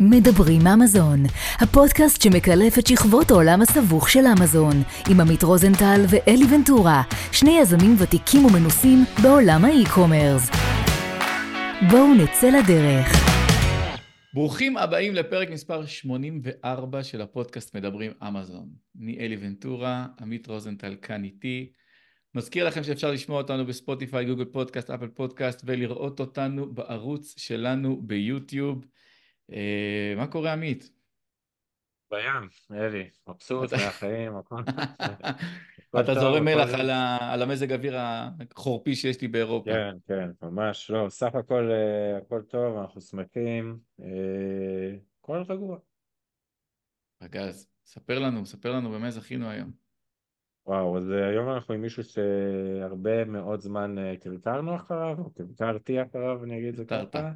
מדברים אמזון, הפודקאסט שמקלף את שכבות העולם הסבוך של אמזון, עם עמית רוזנטל ואלי ונטורה, שני יזמים ותיקים ומנוסים בעולם ה e-commerce. בואו נצא לדרך. ברוכים הבאים לפרק מספר 84 של הפודקאסט מדברים אמזון. אני אלי ונטורה, עמית רוזנטל כאן איתי. מזכיר לכם שאפשר לשמוע אותנו בספוטיפיי, גוגל פודקאסט, אפל פודקאסט ולראות אותנו בערוץ שלנו ביוטיוב. אה, מה קורה עמית? בים, אלי, מבסוט מהחיים, הכל. אתה זורם מלח על המזג אוויר החורפי שיש לי באירופה. כן, כן, ממש לא, סך הכל אה, הכל טוב, אנחנו שמחים, אה, הכל רגוע. פגז, ספר לנו, ספר לנו במה זכינו היום. וואו, אז היום אנחנו עם מישהו שהרבה מאוד זמן קרקרנו אחריו, או קרקרתי אחריו, אני אגיד את זה ככה.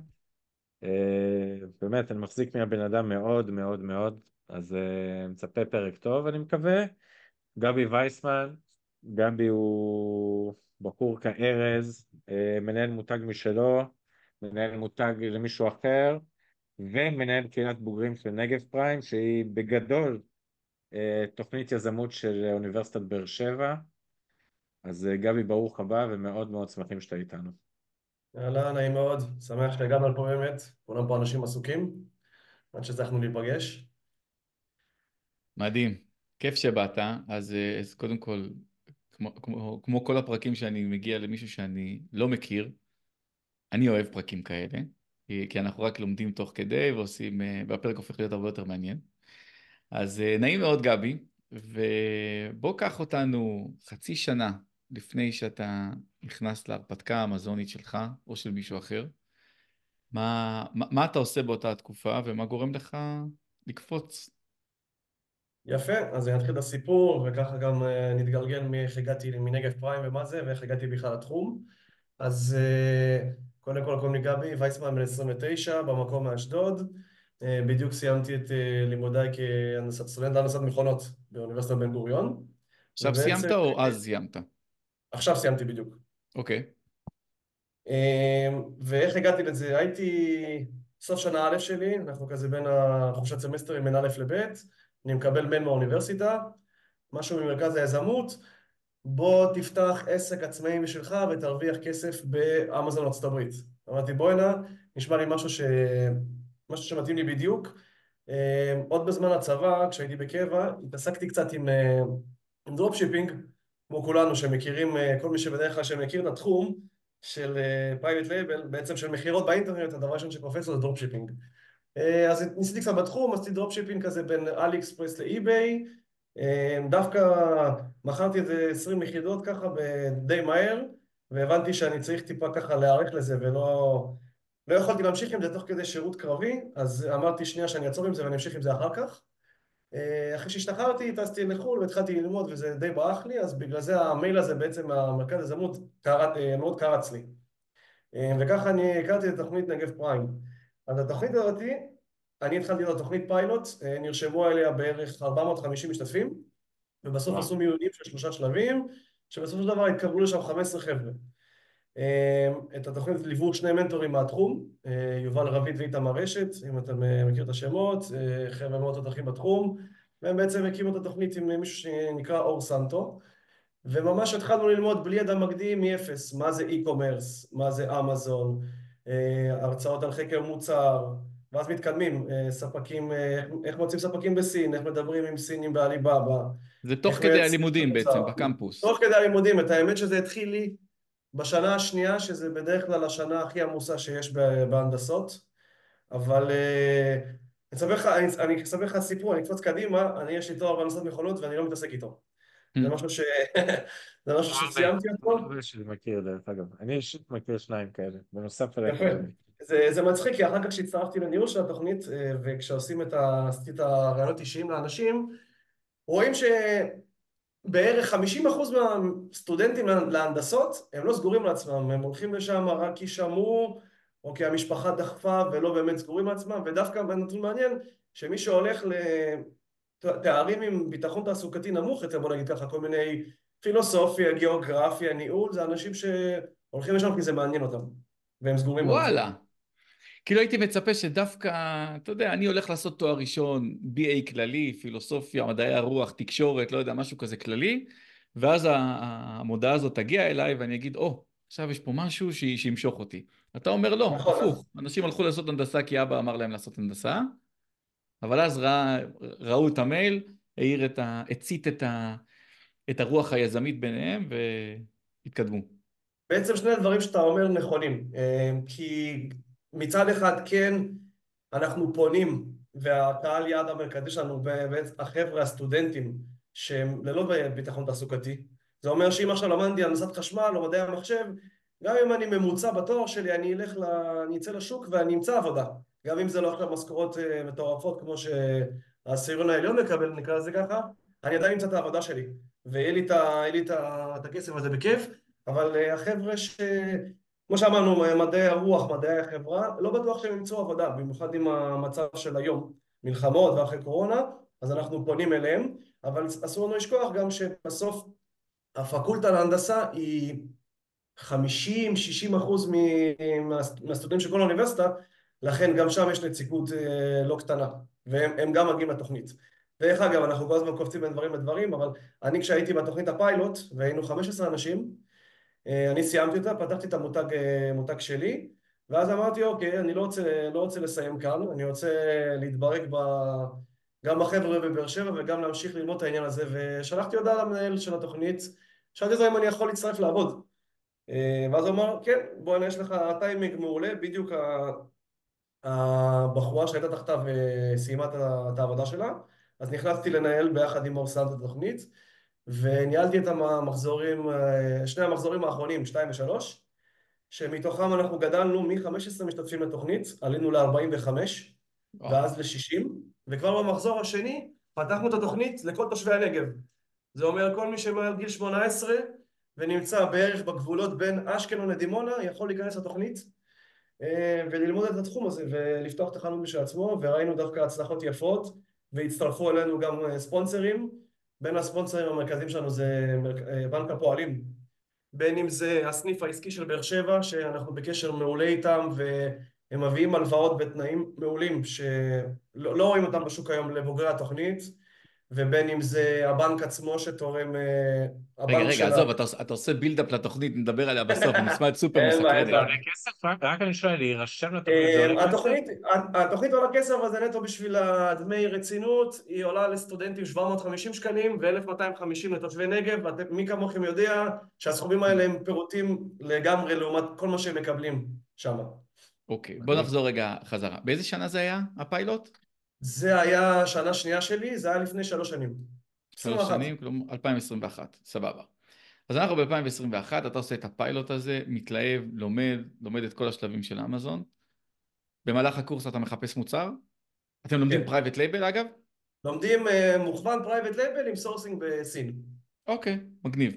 אה, באמת, אני מחזיק מהבן אדם מאוד מאוד מאוד, אז uh, מצפה פרק טוב, אני מקווה. גבי וייסמן, גבי הוא בחור כארז, uh, מנהל מותג משלו, מנהל מותג למישהו אחר, ומנהל קהילת בוגרים של נגב פריים, שהיא בגדול תוכנית יזמות של אוניברסיטת באר שבע. אז גבי, ברוך הבא, ומאוד מאוד שמחים שאתה איתנו. יאללה, נעים מאוד, שמח שהגענו לפה באמת, כולם פה אנשים עסוקים, עד שהצלחנו להיפגש. מדהים, כיף שבאת, אז, אה, אז קודם כל, כמו, כמו, כמו כל הפרקים שאני מגיע למישהו שאני לא מכיר, אני אוהב פרקים כאלה, כי אנחנו רק לומדים תוך כדי ועושים, אה, והפרק הופך להיות הרבה יותר מעניין. אז אה, נעים מאוד גבי, ובוא קח אותנו חצי שנה לפני שאתה נכנס להרפתקה האמזונית שלך או של מישהו אחר, מה, מה, מה אתה עושה באותה תקופה ומה גורם לך לקפוץ? יפה, אז אני אתחיל את הסיפור וככה גם uh, נתגלגל מאיך הגעתי מנגב פריים ומה זה ואיך הגעתי בכלל לתחום. אז uh, קודם כל קוראים לי גבי וייסמן בן 29 במקום מאשדוד. Uh, בדיוק סיימתי את לימודיי כסטודנט להנדסת מכונות באוניברסיטת בן גוריון. עכשיו ובעצם... סיימת או אז סיימת? עכשיו סיימתי בדיוק. אוקיי. אמ, ואיך הגעתי לזה? הייתי סוף שנה א' שלי, אנחנו כזה בין החופשת סמסטרים בין א' לב', אני מקבל מייל מהאוניברסיטה, משהו ממרכז היזמות, בוא תפתח עסק עצמאי משלך ותרוויח כסף באמזון ארצות הברית. אמרתי בואנה, נשמע לי משהו, ש... משהו שמתאים לי בדיוק. אמ, עוד בזמן הצבא, כשהייתי בקבע, התעסקתי קצת עם, אה, עם dropshipping, כמו כולנו שמכירים, אה, כל מי שבדרך כלל שמכיר את התחום של private אה, label, בעצם של מכירות באינטרנט, הדבר הראשון שקופץ לו זה dropshipping. אה, אז ניסיתי קצת בתחום, עשיתי dropshipping כזה בין אלי אקספרס לאי-ביי, דווקא מכרתי איזה 20 יחידות ככה די מהר, והבנתי שאני צריך טיפה ככה להיערך לזה ולא... לא יכולתי להמשיך עם זה תוך כדי שירות קרבי, אז אמרתי שנייה שאני אעצור עם זה ואני אמשיך עם זה אחר כך. אה, אחרי שהשתחררתי, טסתי לחו"ל והתחלתי ללמוד וזה די ברח לי, אז בגלל זה המייל הזה בעצם, המרכז הזמות, אה, מאוד קרץ לי. אה, וככה אני הכרתי את תוכנית נגב פריים. אז התוכנית הזאת, אני התחלתי את התוכנית פיילוט, נרשמו עליה בערך 450 משתתפים, ובסוף עשו מיונים של שלושה שלבים, שבסופו של דבר התקבלו לשם 15 חבר'ה. את התוכנית ליוו שני מנטורים מהתחום, יובל רביד ואיתמר רשת, אם אתה מכיר את השמות, חבר'ה מאוד תותחים בתחום, והם בעצם הקימו את התוכנית עם מישהו שנקרא אור סנטו, וממש התחלנו ללמוד בלי ידע מקדים מאפס, מה זה e-commerce, מה זה אמזון, הרצאות על חקר מוצר, ואז מתקדמים, ספקים, איך מוצאים ספקים בסין, איך מדברים עם סינים בעליבאבא. זה תוך כדי הלימודים בעצם, בקמפוס. תוך כדי הלימודים, את האמת שזה התחיל לי בשנה השנייה, שזה בדרך כלל השנה הכי עמוסה שיש בהנדסות, אבל אה, אני אספר לך סיפור, אני אקפוץ קדימה, אני יש לי תואר בהנדסת מכונות ואני לא מתעסק איתו. זה mm. משהו ש... זה משהו שסיימתי אותו. אני מכיר דרך אגב, אני אישית מכיר שניים כאלה, בנוסף אליך. זה מצחיק, כי אחר כך כשהצטרפתי לניהול של התוכנית, אה, וכשעושים את הרעיונות אישיים לאנשים, רואים ש... בערך 50% מהסטודנטים להנדסות הם לא סגורים לעצמם, הם הולכים לשם רק כי שמעו או כי המשפחה דחפה ולא באמת סגורים לעצמם ודווקא נתון מעניין שמי שהולך לתארים עם ביטחון תעסוקתי נמוך יותר בוא נגיד ככה כל מיני פילוסופיה, גיאוגרפיה, ניהול זה אנשים שהולכים לשם כי זה מעניין אותם והם סגורים וואלה כאילו הייתי מצפה שדווקא, אתה יודע, אני הולך לעשות תואר ראשון, BA כללי, פילוסופיה, מדעי הרוח, תקשורת, לא יודע, משהו כזה כללי, ואז המודעה הזאת תגיע אליי ואני אגיד, או, oh, עכשיו יש פה משהו שימשוך אותי. אתה אומר לא, נכון, הפוך, אנשים הלכו לעשות הנדסה כי אבא אמר להם לעשות הנדסה, אבל אז רא, ראו את המייל, העיר את ה... הצית את, ה, את הרוח היזמית ביניהם והתקדמו. בעצם שני הדברים שאתה אומר נכונים, אה, כי מצד אחד כן אנחנו פונים והקהל יעד המרכזי שלנו החבר'ה הסטודנטים שהם ללא ביטחון תעסוקתי. זה אומר שאם עכשיו למדתי הנדסת חשמל או מדעי המחשב גם אם אני ממוצע בתואר שלי אני אלך, ל... אני אצא לשוק ואני אמצא עבודה. גם אם זה לא עכשיו משכורות אה, מטורפות כמו שהעשירון העליון מקבל נקרא לזה ככה אני עדיין אמצא את העבודה שלי. ויהיה לי את הכסף הזה בכיף אבל אה, החבר'ה ש... כמו שאמרנו, מדעי הרוח, מדעי החברה, לא בטוח שהם ימצאו עבודה, במיוחד עם המצב של היום, מלחמות ואחרי קורונה, אז אנחנו פונים אליהם, אבל אסור לנו לשכוח גם שבסוף הפקולטה להנדסה היא 50-60 אחוז מהסטודנטים של כל האוניברסיטה, לכן גם שם יש נציגות אה, לא קטנה, והם גם מגיעים לתוכנית. דרך אגב, אנחנו כל הזמן קופצים בין דברים לדברים, אבל אני כשהייתי בתוכנית הפיילוט, והיינו 15 אנשים, אני סיימתי אותה, פתחתי את המותג אה, שלי, ואז אמרתי, אוקיי, אני לא רוצה, לא רוצה לסיים כאן, אני רוצה להתברג ב... גם בחבר'ה בבאר שבע וגם להמשיך ללמוד את העניין הזה, ושלחתי הודעה למנהל של התוכנית, שאלתי אותו אם אני יכול להצטרף לעבוד. אה, ואז הוא אמר, כן, בוא, יש לך טיימינג מעולה, בדיוק הבחורה שהייתה תחתיו סיימה את העבודה שלה, אז נכנסתי לנהל ביחד עם אור סנט את התוכנית, וניהלתי את המחזורים, שני המחזורים האחרונים, שתיים ושלוש, שמתוכם אנחנו גדלנו מ-15 משתתפים לתוכנית, עלינו ל-45 ואז ל-60, וכבר במחזור השני פתחנו את התוכנית לכל תושבי הנגב. זה אומר כל מי שמעל גיל 18 ונמצא בערך בגבולות בין אשקלון לדימונה יכול להיכנס לתוכנית אה, וללמוד את התחום הזה ולפתוח את החנות בשביל עצמו וראינו דווקא הצלחות יפות והצטרפו אלינו גם אה, ספונסרים בין הספונסרים המרכזיים שלנו זה אה, בנק הפועלים בין אם זה הסניף העסקי של באר שבע שאנחנו בקשר מעולה איתם והם מביאים הלוואות בתנאים מעולים שלא לא רואים אותם בשוק היום לבוגרי התוכנית ובין אם זה הבנק עצמו שתורם... אה, רגע, רגע, עזוב, אתה עושה בילדאפ לתוכנית, נדבר עליה בסוף, נשמע את סופר מסקרנת. זה עולה כסף? רק אני שואל, להירשם לתוכנית, התוכנית עולה כסף, אבל זה נטו בשביל הדמי רצינות, היא עולה לסטודנטים 750 שקלים ו-1250 לתושבי נגב, מי כמוכם יודע שהסכומים האלה הם פירורים לגמרי לעומת כל מה שהם מקבלים שם. אוקיי, בוא נחזור רגע חזרה. באיזה שנה זה היה, הפיילוט? זה היה שנה שנייה שלי, זה היה לפני שלוש שנים. שלוש שנים, כלומר 2021, סבבה. אז אנחנו ב-2021, אתה עושה את הפיילוט הזה, מתלהב, לומד, לומד את כל השלבים של אמזון. במהלך הקורס אתה מחפש מוצר? אתם לומדים private כן. לייבל אגב? לומדים אה, מוכוון private label עם sourcing בסין. אוקיי, מגניב.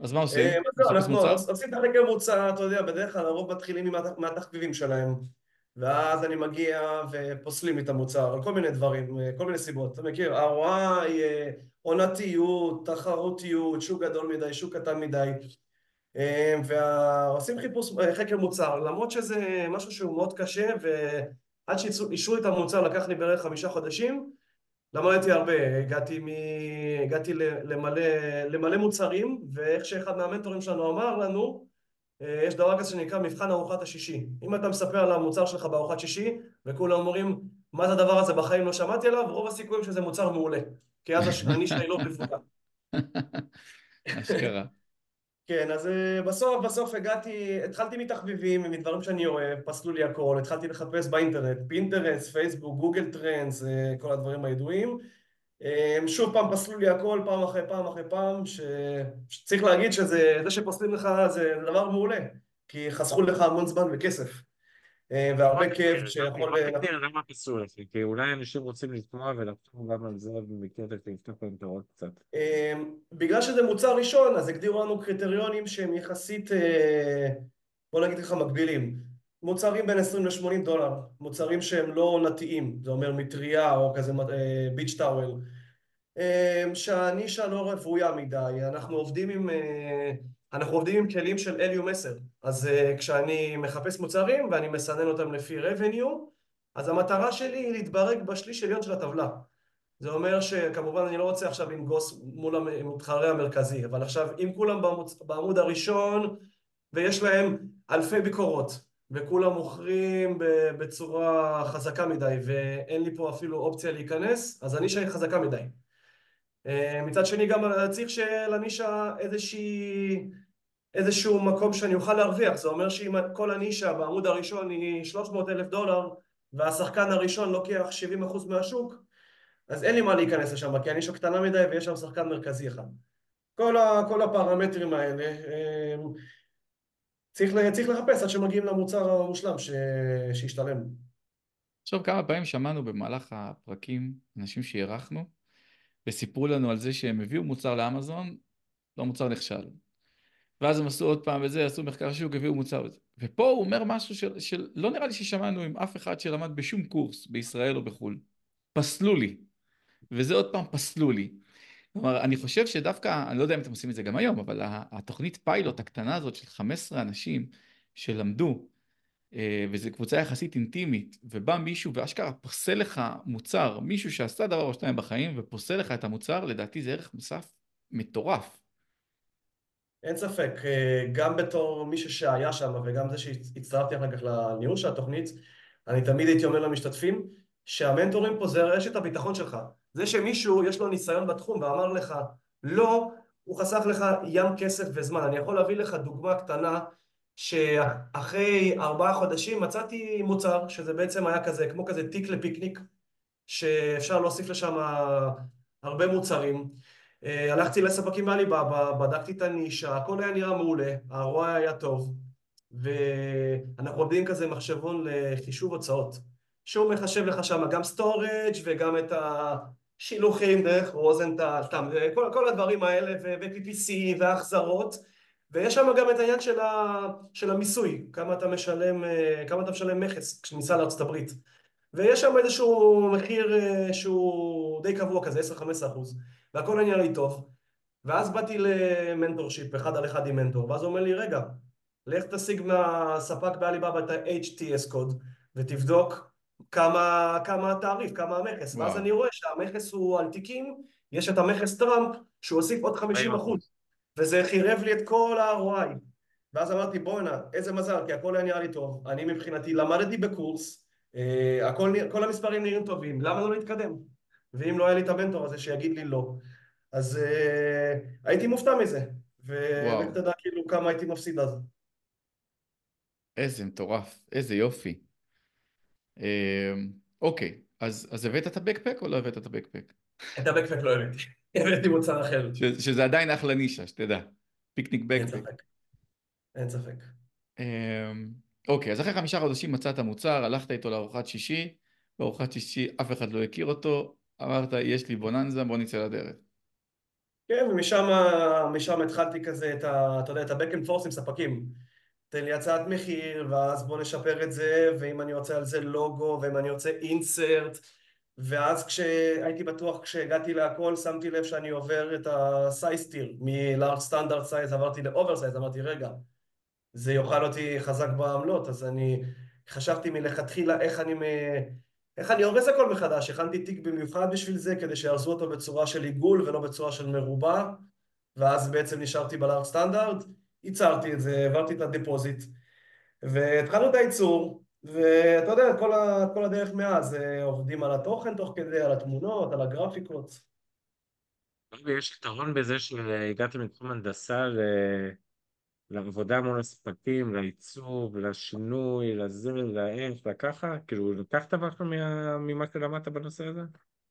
אז מה עושים? אה, אנחנו עושים את החקר מוצר, אתה יודע, בדרך כלל הרוב מתחילים מהתחביבים שלהם. ואז אני מגיע ופוסלים את המוצר על כל מיני דברים, כל מיני סיבות, אתה מכיר? ROI, עונתיות, תחרותיות, שוק גדול מדי, שוק קטן מדי. ועושים חיפוש, חקר מוצר, למרות שזה משהו שהוא מאוד קשה ועד שאישרו את המוצר לקח לי בערך חמישה חודשים למדתי הרבה, הגעתי, מ... הגעתי למלא, למלא מוצרים ואיך שאחד מהמנטורים שלנו אמר לנו אה, יש דבר כזה שנקרא מבחן ארוחת השישי. אם אתה מספר על המוצר שלך בארוחת שישי, וכולם אומרים, מה זה הדבר הזה, בחיים לא שמעתי עליו, רוב הסיכויים שזה מוצר מעולה. כי אז הנישה היא לא בפוקה. אשכרה. כן, אז אה, בסוף, בסוף הגעתי, התחלתי מתחביבים, מדברים שאני אוהב, פסלו לי הכל, התחלתי לחפש באינטרנט, פינטרסט, פייסבוק, גוגל טרנדס, אה, כל הדברים הידועים. אמ, שוב פעם פסלו לי הכל פעם אחרי פעם אחרי פעם, ש... שצריך להגיד שזה, זה שפוסלים לך זה דבר מעולה, כי חסכו לך המון זמן וכסף. אמ, והרבה כיף שיכול... למה פסלו לך? כי אולי אנשים רוצים לשמוע ולחתום גם על זה במקרה ולפתוח להם את הראש קצת. אמ, בגלל שזה מוצר ראשון, אז הגדירו לנו קריטריונים שהם יחסית, אה, בוא נגיד לך, מקבילים. מוצרים בין 20 ל-80 דולר, מוצרים שהם לא עונתיים, זה אומר מטריה או כזה ביץ' אה, טאוול, אה, שהנישה לא רוויה מדי, אנחנו עובדים עם, אה, אנחנו עובדים עם כלים של אליום 10, אז uh, כשאני מחפש מוצרים ואני מסנן אותם לפי revenue, אז המטרה שלי היא להתברג בשליש עליון של הטבלה. זה אומר שכמובן אני לא רוצה עכשיו לנגוס מול המתחרה המרכזי, אבל עכשיו אם כולם בעמוד, בעמוד הראשון ויש להם אלפי ביקורות וכולם מוכרים בצורה חזקה מדי ואין לי פה אפילו אופציה להיכנס, אז הנישה היא חזקה מדי. אה, מצד שני גם צריך שלנישה איזושהי, איזשהו מקום שאני אוכל להרוויח, זה אומר שאם כל הנישה בעמוד הראשון היא 300 אלף דולר והשחקן הראשון לוקח 70% מהשוק, אז אין לי מה להיכנס לשם, כי הנישה קטנה מדי ויש שם שחקן מרכזי אחד. כל, ה, כל הפרמטרים האלה אה, צריך, צריך לחפש עד שמגיעים למוצר המושלם ש, שישתלם. עכשיו כמה פעמים שמענו במהלך הפרקים אנשים שאירחנו וסיפרו לנו על זה שהם הביאו מוצר לאמזון, לא מוצר נכשל. ואז הם עשו עוד פעם וזה, עשו מחקר שוק, הביאו מוצר וזה. ופה הוא אומר משהו של, של לא נראה לי ששמענו עם אף אחד שלמד בשום קורס בישראל או בחו"ל. פסלו לי. וזה עוד פעם פסלו לי. כלומר, אני חושב שדווקא, אני לא יודע אם אתם עושים את זה גם היום, אבל התוכנית פיילוט הקטנה הזאת של 15 אנשים שלמדו, אה, וזו קבוצה יחסית אינטימית, ובא מישהו ואשכרה פוסל לך מוצר, מישהו שעשה דבר או שתיים בחיים ופוסל לך את המוצר, לדעתי זה ערך מוסף מטורף. אין ספק, אה, גם בתור מישהו שהיה שם וגם זה שהצטרפתי אחר כך לניהול של התוכנית, אני תמיד הייתי אומר למשתתפים שהמנטורים פה זה רשת הביטחון שלך. זה שמישהו יש לו ניסיון בתחום ואמר לך לא, הוא חסך לך ים כסף וזמן. אני יכול להביא לך דוגמה קטנה שאחרי ארבעה חודשים מצאתי מוצר שזה בעצם היה כזה, כמו כזה תיק לפיקניק שאפשר להוסיף לשם הרבה מוצרים. אה, הלכתי לספקים מעליבאבא, בדקתי את הנישה, הכל היה נראה מעולה, הרוע היה טוב ואנחנו עובדים כזה מחשבון לחישוב הוצאות שהוא מחשב לך שם גם storage וגם את השילוחים דרך רוזנטל, סתם, כל, כל הדברים האלה ו-PPC והחזרות ויש שם גם את העניין של, ה, של המיסוי, כמה אתה משלם, אה, כמה אתה משלם מכס כניסה לארצות הברית. ויש שם איזשהו מחיר אה, שהוא די קבוע כזה, 10-15 אחוז והכל נראה לי טוב. ואז באתי ל mentorship, אחד על אחד עם מנטור ואז הוא אומר לי רגע, לך תשיג מהספק בעליבאבא את ה- HTS code ותבדוק כמה, כמה התעריף, כמה המכס. וואו. ואז אני רואה שהמכס הוא על תיקים, יש את המכס טראמפ שהוא הוסיף עוד 50 אחוז. וזה חירב לי את כל ה-ROI ואז אמרתי בואנ'ה איזה מזל כי הכל היה נראה לי טוב. אני מבחינתי למדתי בקורס אה, הכל, כל המספרים נראים טובים למה לא להתקדם? ואם לא היה לי את המנטור הזה שיגיד לי לא. אז אה, הייתי מופתע מזה. ואתה יודע כאילו כמה הייתי מפסיד אז. איזה מטורף איזה יופי אוקיי אז, אז הבאת את הבקפק או לא הבאת את הבקפק? את הבקפק לא הבאתי הבאתי מוצר אחר. שזה עדיין אחלה נישה, שתדע. פיקניק בקפק. אין ספק. אין ספק. אמ, אוקיי, אז אחרי חמישה חודשים מצאת מוצר, הלכת איתו לארוחת שישי, בארוחת שישי אף אחד לא הכיר אותו, אמרת יש לי bonanza, בוא נצא לדרך. כן, ומשם התחלתי כזה את ה... אתה יודע, את ה-back and forth עם ספקים. תן לי הצעת מחיר, ואז בוא נשפר את זה, ואם אני רוצה על זה לוגו, ואם אני רוצה insert, ואז כשהייתי בטוח, כשהגעתי להכל, שמתי לב שאני עובר את ה size tier, מ large standard size עברתי ל oversize, אמרתי רגע, זה יאכל אותי חזק בעמלות, אז אני חשבתי מלכתחילה איך אני, איך אני הורס הכל מחדש, הכנתי תיק במיוחד בשביל זה, כדי שירזו אותו בצורה של עיגול ולא בצורה של מרובע, ואז בעצם נשארתי בלארד סטנדרט, ייצרתי את זה, העברתי את הדיפוזיט, והתחלנו את הייצור, ואתה יודע, כל, ה, כל הדרך מאז אה, עובדים על התוכן תוך כדי, על התמונות, על הגרפיקות. יש יתרון בזה שהגעתם מתחום הנדסה ל... לעבודה מול הספקים, לעיצוב, לשינוי, לזה, לאיך, לככה? כאילו, לקחת משהו ממה שלמדת בנושא הזה?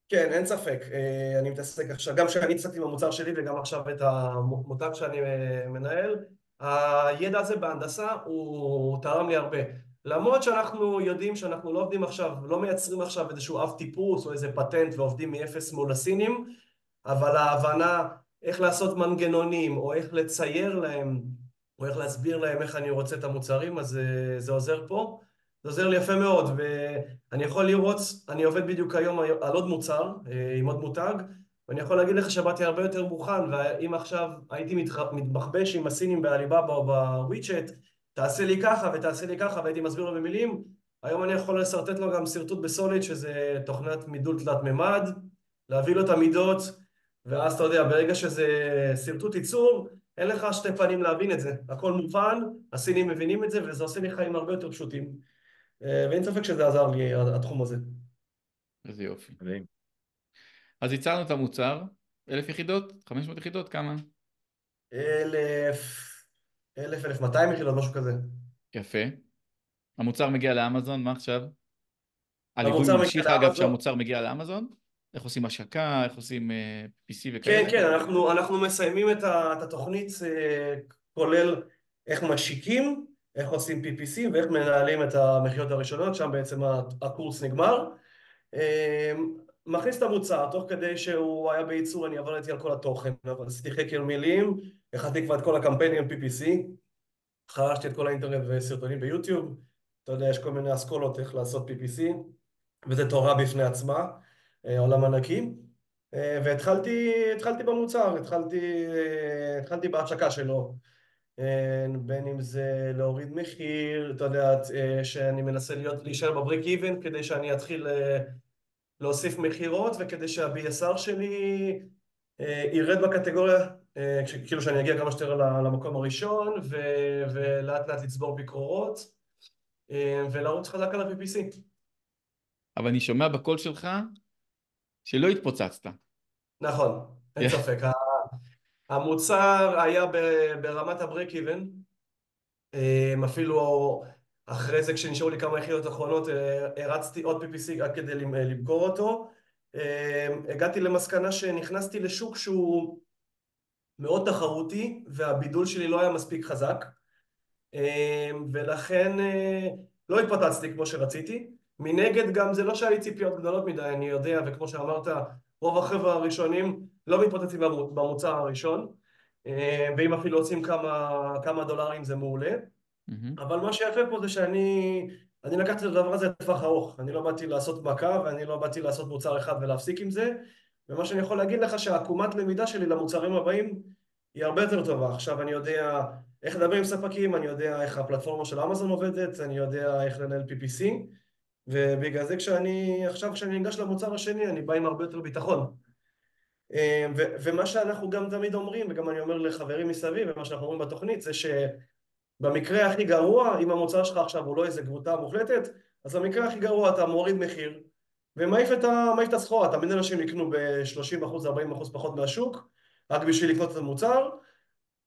כן, אין ספק. אה, אני מתעסק עכשיו, גם כשאני התעסקתי במוצר שלי וגם עכשיו את המותג שאני אה, מנהל, הידע הזה בהנדסה הוא תרם לי הרבה. למרות שאנחנו יודעים שאנחנו לא עובדים עכשיו, לא מייצרים עכשיו איזשהו אב טיפוס או איזה פטנט ועובדים מאפס מול הסינים, אבל ההבנה איך לעשות מנגנונים או איך לצייר להם או איך להסביר להם איך אני רוצה את המוצרים, אז זה, זה עוזר פה. זה עוזר לי יפה מאוד, ואני יכול לראות, אני עובד בדיוק היום על עוד מוצר, אה, עם עוד מותג, ואני יכול להגיד לך שבאתי הרבה יותר מוכן, ואם עכשיו הייתי מתבחבש עם הסינים בעליבאבא או בוויצ'ט, תעשה לי ככה ותעשה לי ככה, והייתי מסביר לו במילים, היום אני יכול לשרטט לו גם שרטוט בסוליד, שזה תוכנת מידול תלת מימד, להביא לו את המידות, ואז אתה יודע, ברגע שזה שרטוט ייצור, אין לך שתי פנים להבין את זה. הכל מובן, הסינים מבינים את זה, וזה עושה לי חיים הרבה יותר פשוטים. אה, ואין ספק שזה עזר לי, התחום הזה. איזה יופי. אז הצענו את המוצר, אלף יחידות? חמש מאות יחידות? כמה? אלף... אלף, אלף מאתיים יחידות, משהו כזה. יפה. המוצר מגיע לאמזון, מה עכשיו? הליווי ממשיך אגב שהמוצר מגיע לאמזון? איך עושים השקה, איך עושים uh, אה, PC וכאלה? כן, כן, אנחנו, אנחנו מסיימים את, ה, את התוכנית uh, כולל איך משיקים, איך עושים PPC ואיך מנהלים את המחיות הראשונות, שם בעצם הקורס נגמר. Uh, מכניס את המוצר, תוך כדי שהוא היה בייצור אני עברתי על כל התוכן, אבל עשיתי חקר מילים, הכנתי כבר את כל הקמפיינים PPC, חרשתי את כל האינטרנט וסרטונים ביוטיוב, אתה יודע, יש כל מיני אסכולות איך לעשות PPC, וזה תורה בפני עצמה, אה, עולם ענקי, אה, והתחלתי במוצר, התחלתי, אה, התחלתי בהשקה שלו, בין אם זה להוריד מחיר, אתה יודע, שאני מנסה להיות, להישאר בבריק איבן כדי שאני אתחיל להוסיף מכירות וכדי שה-BSR שלי ירד בקטגוריה, כאילו שאני אגיע כמה שיותר למקום הראשון ולאט לאט לצבור ביקורות ולרוץ חזק על ה-PPC. אבל אני שומע בקול שלך שלא התפוצצת. נכון, אין ספק. המוצר היה ברמת הברק איבן, אמ, אפילו אחרי זה כשנשארו לי כמה יחידות אחרונות אה, הרצתי עוד PPC רק כדי למכור אותו. אמ, הגעתי למסקנה שנכנסתי לשוק שהוא מאוד תחרותי והבידול שלי לא היה מספיק חזק אמ, ולכן אה, לא התפוצצתי כמו שרציתי. מנגד גם זה לא שהיה לי ציפיות גדולות מדי, אני יודע, וכמו שאמרת, רוב החבר'ה הראשונים לא מתפוצצים במוצר הראשון, אה, ואם אפילו עושים כמה, כמה דולרים זה מעולה. Mm-hmm. אבל מה שיפה פה זה שאני אני לקחתי את הדבר הזה לטווח ארוך. אני לא באתי לעשות מכה ואני לא באתי לעשות מוצר אחד ולהפסיק עם זה, ומה שאני יכול להגיד לך שהעקומת למידה שלי למוצרים הבאים היא הרבה יותר טובה. עכשיו אני יודע איך לדבר עם ספקים, אני יודע איך הפלטפורמה של אמזון עובדת, אני יודע איך לנהל PPC, ובגלל זה כשאני, עכשיו כשאני ניגש למוצר השני אני בא עם הרבה יותר ביטחון ומה שאנחנו גם תמיד אומרים וגם אני אומר לחברים מסביב ומה שאנחנו אומרים בתוכנית זה שבמקרה הכי גרוע אם המוצר שלך עכשיו הוא לא איזה גרוטה מוחלטת אז במקרה הכי גרוע אתה מוריד מחיר ומעיף את, את הסחורה, תמיד אנשים יקנו ב-30% 40% פחות מהשוק רק בשביל לקנות את המוצר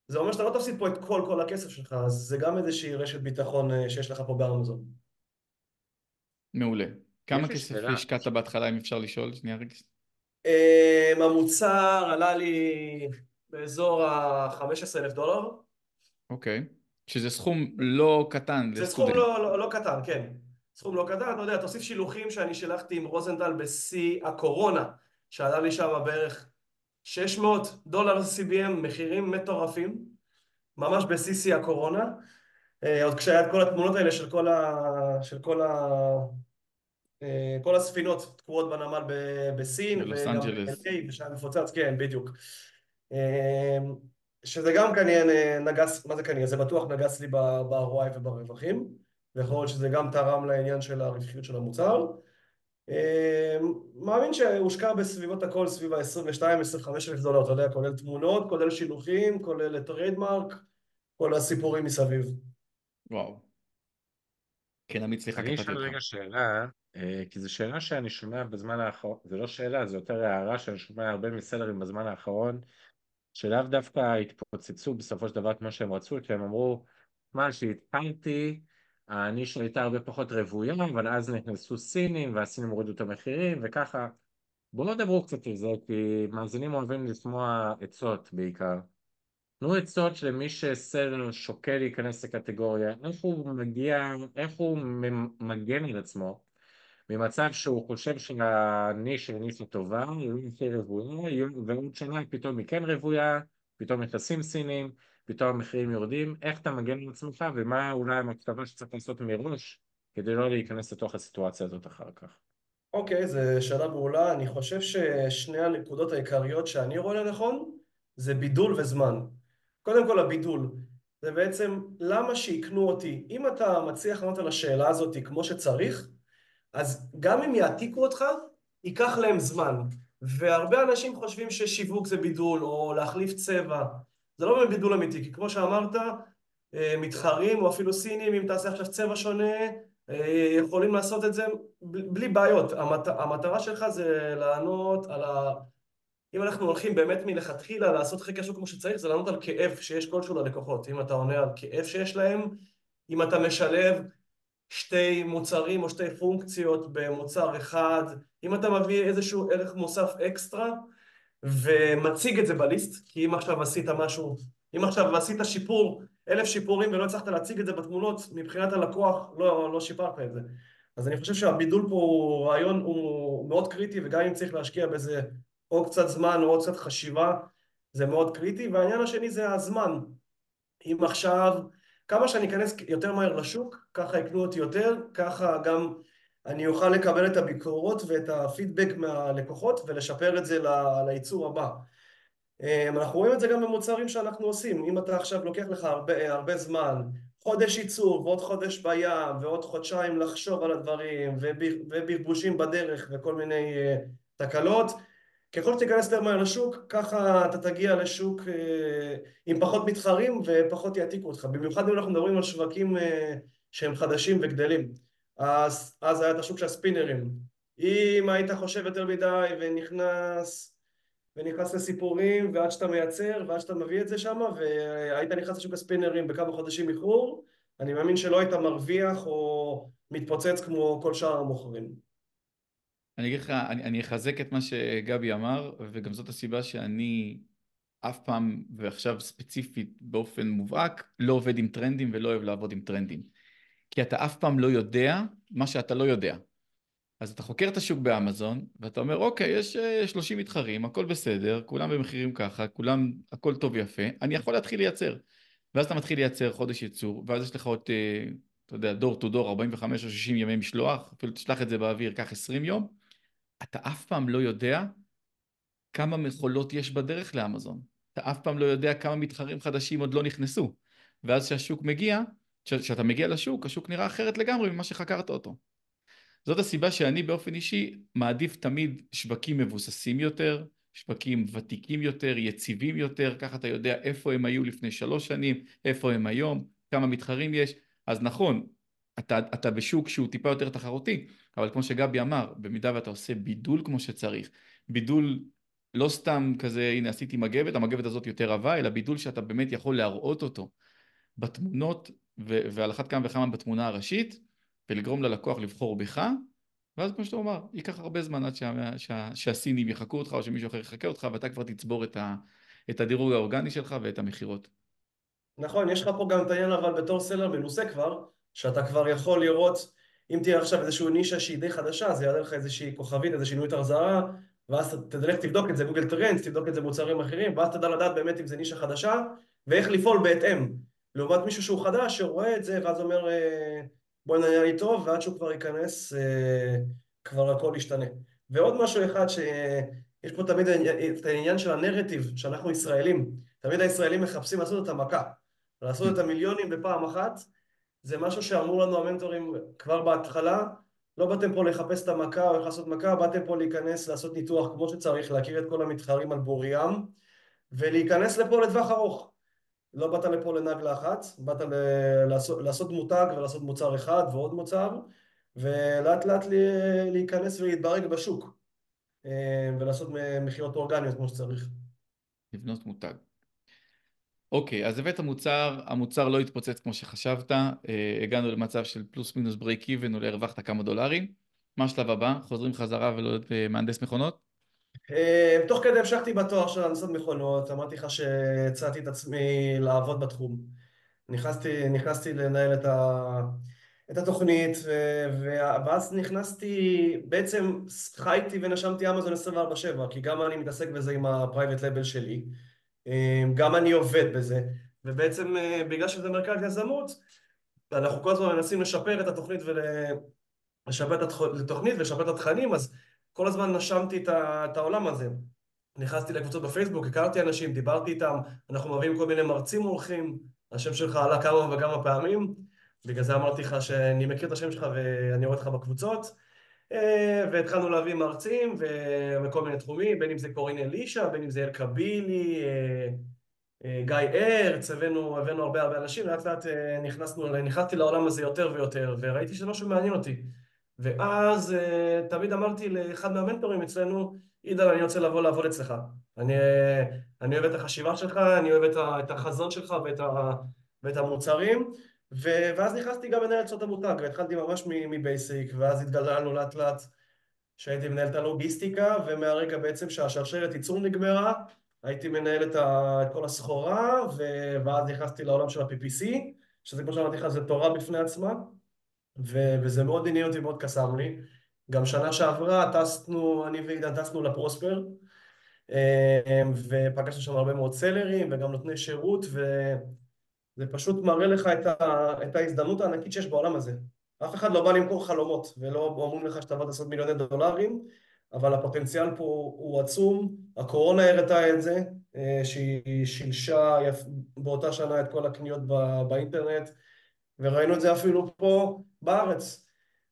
זה אומר שאתה לא תפסיד פה את כל כל הכסף שלך אז זה גם איזושהי רשת ביטחון אה, שיש לך פה באמזון מעולה. כמה כסף השקעת בהתחלה, אם אפשר לשאול? שנייה רגע. אמ, המוצר עלה לי באזור ה-15 אלף דולר. אוקיי. שזה סכום לא קטן זה סכום לא, לא, לא קטן, כן. סכום לא קטן, אתה יודע, תוסיף שילוחים שאני שלחתי עם רוזנטל בשיא הקורונה, שעלה לי שם בערך 600 דולר CBM, מחירים מטורפים, ממש בשיא שיא הקורונה. אה, עוד כשהיה את כל התמונות האלה של כל, ה... של כל, ה... אה, כל הספינות תקועות בנמל בסין, בלוס אנג'לס, ושהיה מפוצץ, כן, בדיוק. אה, שזה גם כנראה נגס, מה זה כנראה? זה בטוח נגס לי ב-ROI וברווחים, ויכול להיות שזה גם תרם לעניין של הרווחיות של המוצר. מאמין שהושקע בסביבות הכל סביב ה-22-25 אלף דולר, אתה יודע, כולל תמונות, כולל שילוחים, כולל trademark, כל הסיפורים מסביב. וואו. כן, עמית, סליחה, אני אשאל רגע שאלה, אה, כי זו שאלה שאני שומע בזמן האחרון, זה לא שאלה, זו יותר הערה שאני שומע הרבה מ sellerים בזמן האחרון, שלאו דווקא התפוצצו בסופו של דבר כמו שהם רצו, כי הם אמרו, מה, שהתחלתי, הנישה הייתה הרבה פחות רוויה, אבל אז נכנסו סינים, והסינים הורידו את המחירים, וככה. בואו נדברו קצת על זה, כי מאזינים אוהבים לשמוע עצות בעיקר. תנו עצות למי שסלר שוקל להיכנס לקטגוריה, איך הוא מגיע, איך הוא מגן על עצמו ממצב שהוא חושב שהניש היא נישה טובה, היא לא הכי רוויה, ועוד שנה פתאום היא כן רוויה, פתאום נכנסים סינים, פתאום המחירים יורדים, איך אתה מגן על עצמך ומה אולי המקצבה שצריך לעשות מראש כדי לא להיכנס לתוך הסיטואציה הזאת אחר כך. אוקיי, זו שאלה מעולה. אני חושב ששני הנקודות העיקריות שאני רואה לנכון זה בידול וזמן. קודם כל הבידול. זה בעצם למה שיקנו אותי. אם אתה מצליח לענות על השאלה הזאת כמו שצריך, אז גם אם יעתיקו אותך, ייקח להם זמן. והרבה אנשים חושבים ששיווק זה בידול, או להחליף צבע. זה לא באמת בידול אמיתי, כי כמו שאמרת, אה, מתחרים, או אפילו סינים, אם תעשה עכשיו צבע שונה, אה, יכולים לעשות את זה בלי בעיות. המת... המטרה שלך זה לענות על ה... אם אנחנו הולכים באמת מלכתחילה לעשות חקר שוק כמו שצריך, זה לענות על כאב שיש כלשהו ללקוחות. אם אתה עונה על כאב שיש להם, אם אתה משלב שתי מוצרים או שתי פונקציות במוצר אחד, אם אתה מביא איזשהו ערך מוסף אקסטרה ומציג את זה בליסט, כי אם עכשיו עשית משהו, אם עכשיו עשית שיפור, אלף שיפורים ולא הצלחת להציג את זה בתמונות, מבחינת הלקוח לא, לא שיפרת את זה. אז אני חושב שהבידול פה הוא רעיון, הוא מאוד קריטי, וגם אם צריך להשקיע בזה או קצת זמן או קצת חשיבה, זה מאוד קריטי. והעניין השני זה הזמן. אם עכשיו, כמה שאני אכנס יותר מהר לשוק, ככה יקנו אותי יותר, ככה גם אני אוכל לקבל את הביקורות ואת הפידבק מהלקוחות ולשפר את זה לייצור הבא. אמ, אנחנו רואים את זה גם במוצרים שאנחנו עושים. אם אתה עכשיו לוקח לך הרבה, הרבה זמן, חודש ייצור ועוד חודש בים ועוד חודשיים לחשוב על הדברים ובלבושים בדרך וכל מיני uh, תקלות, ככל שתיכנס יותר מהר לשוק, ככה אתה תגיע לשוק uh, עם פחות מתחרים ופחות יעתיקו אותך. במיוחד אם אנחנו מדברים על שווקים uh, שהם חדשים וגדלים. אז, אז היה את השוק של הספינרים. אם היית חושב יותר מדי ונכנס ונכנס לסיפורים ועד שאתה מייצר ועד שאתה מביא את זה שם והיית נכנס לשוק הספינרים בכמה חודשים איחור אני מאמין שלא היית מרוויח או מתפוצץ כמו כל שאר המוכרים. אני אגיד לך, אני, אני אחזק את מה שגבי אמר וגם זאת הסיבה שאני אף פעם ועכשיו ספציפית באופן מובהק לא עובד עם טרנדים ולא אוהב לעבוד עם טרנדים כי אתה אף פעם לא יודע מה שאתה לא יודע אז אתה חוקר את השוק באמזון, ואתה אומר, אוקיי, יש 30 אה, מתחרים, הכל בסדר, כולם במחירים ככה, כולם, הכל טוב ויפה, אני יכול להתחיל לייצר. ואז אתה מתחיל לייצר חודש ייצור, ואז יש לך עוד, אה, אתה יודע, דור טו דור, 45 או 60 ימי משלוח, אפילו תשלח את זה באוויר, קח 20 יום, אתה אף פעם לא יודע כמה מכולות יש בדרך לאמזון. אתה אף פעם לא יודע כמה מתחרים חדשים עוד לא נכנסו. ואז כשהשוק מגיע, כשאתה מגיע לשוק, השוק נראה אחרת לגמרי ממה שחקרת אותו. זאת הסיבה שאני באופן אישי מעדיף תמיד שווקים מבוססים יותר, שווקים ותיקים יותר, יציבים יותר, ככה אתה יודע איפה הם היו לפני שלוש שנים, איפה הם היום, כמה מתחרים יש, אז נכון, אתה, אתה בשוק שהוא טיפה יותר תחרותי, אבל כמו שגבי אמר, במידה ואתה עושה בידול כמו שצריך, בידול לא סתם כזה, הנה עשיתי מגבת, המגבת הזאת יותר עבה, אלא בידול שאתה באמת יכול להראות אותו בתמונות, ועל אחת כמה וכמה בתמונה הראשית, ולגרום ללקוח לבחור בך, ואז כמו שאתה אומר, ייקח הרבה זמן עד שה, שה, שהסינים יחקו אותך או שמישהו אחר יחקה אותך ואתה כבר תצבור את, ה, את הדירוג האורגני שלך ואת המכירות. נכון, יש לך פה גם את העניין אבל בתור סלר מנוסה כבר, שאתה כבר יכול לראות, אם תהיה עכשיו איזושהי נישה שהיא די חדשה, אז יעלה לך איזושהי כוכבית, איזה שינוי תרזרה, ואז תלך תבדוק את זה גוגל טרנדס, תבדוק את זה במוצרים אחרים, ואז תדע לדעת באמת אם זה נישה חדשה, ואיך לפעול בהתאם. לעומת מישהו שהוא חדש, שרואה את זה, ואז אומר... אה, בוא נראה לי טוב, ועד שהוא כבר ייכנס, אה, כבר הכל ישתנה. ועוד משהו אחד, שיש פה תמיד את העניין של הנרטיב, שאנחנו ישראלים. תמיד הישראלים מחפשים לעשות את המכה. לעשות את המיליונים בפעם אחת, זה משהו שאמרו לנו המנטורים כבר בהתחלה, לא באתם פה לחפש את המכה או איך לעשות מכה, באתם פה להיכנס, לעשות ניתוח כמו שצריך, להכיר את כל המתחרים על בוריים, ולהיכנס לפה לטווח ארוך. לא באת לפה לנגלה אחת, באת ל... לעשות, לעשות מותג ולעשות מוצר אחד ועוד מוצר, ולאט לאט להיכנס ולהתברג בשוק, אה, ולעשות מכירות אורגניות כמו שצריך. לבנות מותג. אוקיי, אז הבאת מוצר, המוצר לא התפוצץ כמו שחשבת, אה, הגענו למצב של פלוס מינוס ברייק איבן, אולי הרווחת כמה דולרים. מה השלב הבא? חוזרים חזרה ולא מהנדס מכונות? אה, תוך כדי המשכתי בתואר של הנדסת מכונות, אמרתי לך שהצעתי את עצמי לעבוד בתחום. נכנסתי, נכנסתי לנהל את, ה, את התוכנית, ו, ואז נכנסתי, בעצם חייתי ונשמתי אמזון 24/7, כי גם אני מתעסק בזה עם ה-private label שלי, גם אני עובד בזה, ובעצם אה, בגלל שזה מרכז יזמות, אנחנו כל הזמן מנסים לשפר את התוכנית ול... לשפר את התוכנית ולשפר את התכנים, אז כל הזמן נשמתי את העולם הזה. נכנסתי לקבוצות בפייסבוק, הכרתי אנשים, דיברתי איתם, אנחנו מביאים כל מיני מרצים מולכים, השם שלך עלה כמה וכמה פעמים, בגלל זה אמרתי לך שאני מכיר את השם שלך ואני רואה אותך בקבוצות, והתחלנו להביא מרצים וכל מיני תחומים, בין אם זה קורין אלישע, בין אם זה אל קבילי, אה, אה, גיא ארץ, הבאנו, הבאנו הרבה הרבה אנשים, לאט לאט נכנסנו, נכנסתי לעולם הזה יותר ויותר, וראיתי שזה משהו מעניין אותי. ואז תמיד אמרתי לאחד מהמנטורים אצלנו, עידן, אני רוצה לבוא לעבוד אצלך. אני, אני אוהב את החשיבה שלך, אני אוהב את החזון שלך ואת, ה, ואת המוצרים, ואז נכנסתי גם לנהל את המותג, והתחלתי ממש מבייסיק, ואז התגללנו לאט לאט שהייתי מנהל את הלוגיסטיקה, ומהרגע בעצם שהשרשרת ייצור נגמרה, הייתי מנהל את, ה, את כל הסחורה, ו, ואז נכנסתי לעולם של ה-PPC, שזה כמו שאמרתי לך, זה תורה בפני עצמה, ו, וזה מאוד עניין אותי, מאוד קסם לי. גם שנה שעברה טסנו, אני ועידן טסנו לפרוספר, אה, ופגשנו שם הרבה מאוד סלרים וגם נותני שירות, וזה פשוט מראה לך את, ה... את ההזדמנות הענקית שיש בעולם הזה. אף אחד לא בא למכור חלומות, ולא אומרים לך שאתה בא לעשות מיליוני דולרים, אבל הפוטנציאל פה הוא עצום, הקורונה הראתה את זה, אה, שהיא שילשה באותה שנה את כל הקניות באינטרנט, וראינו את זה אפילו פה בארץ.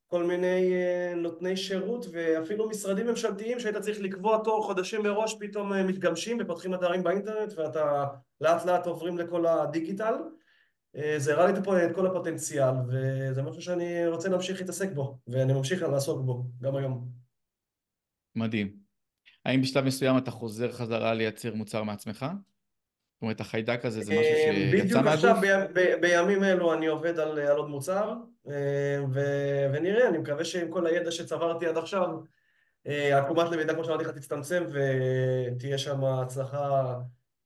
כל מיני אה, נותני שירות ואפילו משרדים ממשלתיים שהיית צריך לקבוע תור חודשים מראש פתאום אה, מתגמשים ופותחים אתרים באינטרנט ואתה לאט לאט עוברים לכל הדיגיטל אה, זה הראה לי פה את כל הפוטנציאל וזה משהו שאני רוצה להמשיך להתעסק בו ואני ממשיך לעסוק בו גם היום. מדהים. האם בשלב מסוים אתה חוזר חזרה לייצר מוצר מעצמך? זאת אומרת, החיידק הזה זה משהו שיצא מהגוף? בדיוק עכשיו, בימים אלו אני עובד על, על עוד מוצר, ו, ונראה, אני מקווה שעם כל הידע שצברתי עד עכשיו, עקומת למידה, כמו שאמרתי לך, תצטמצם ותהיה שם הצלחה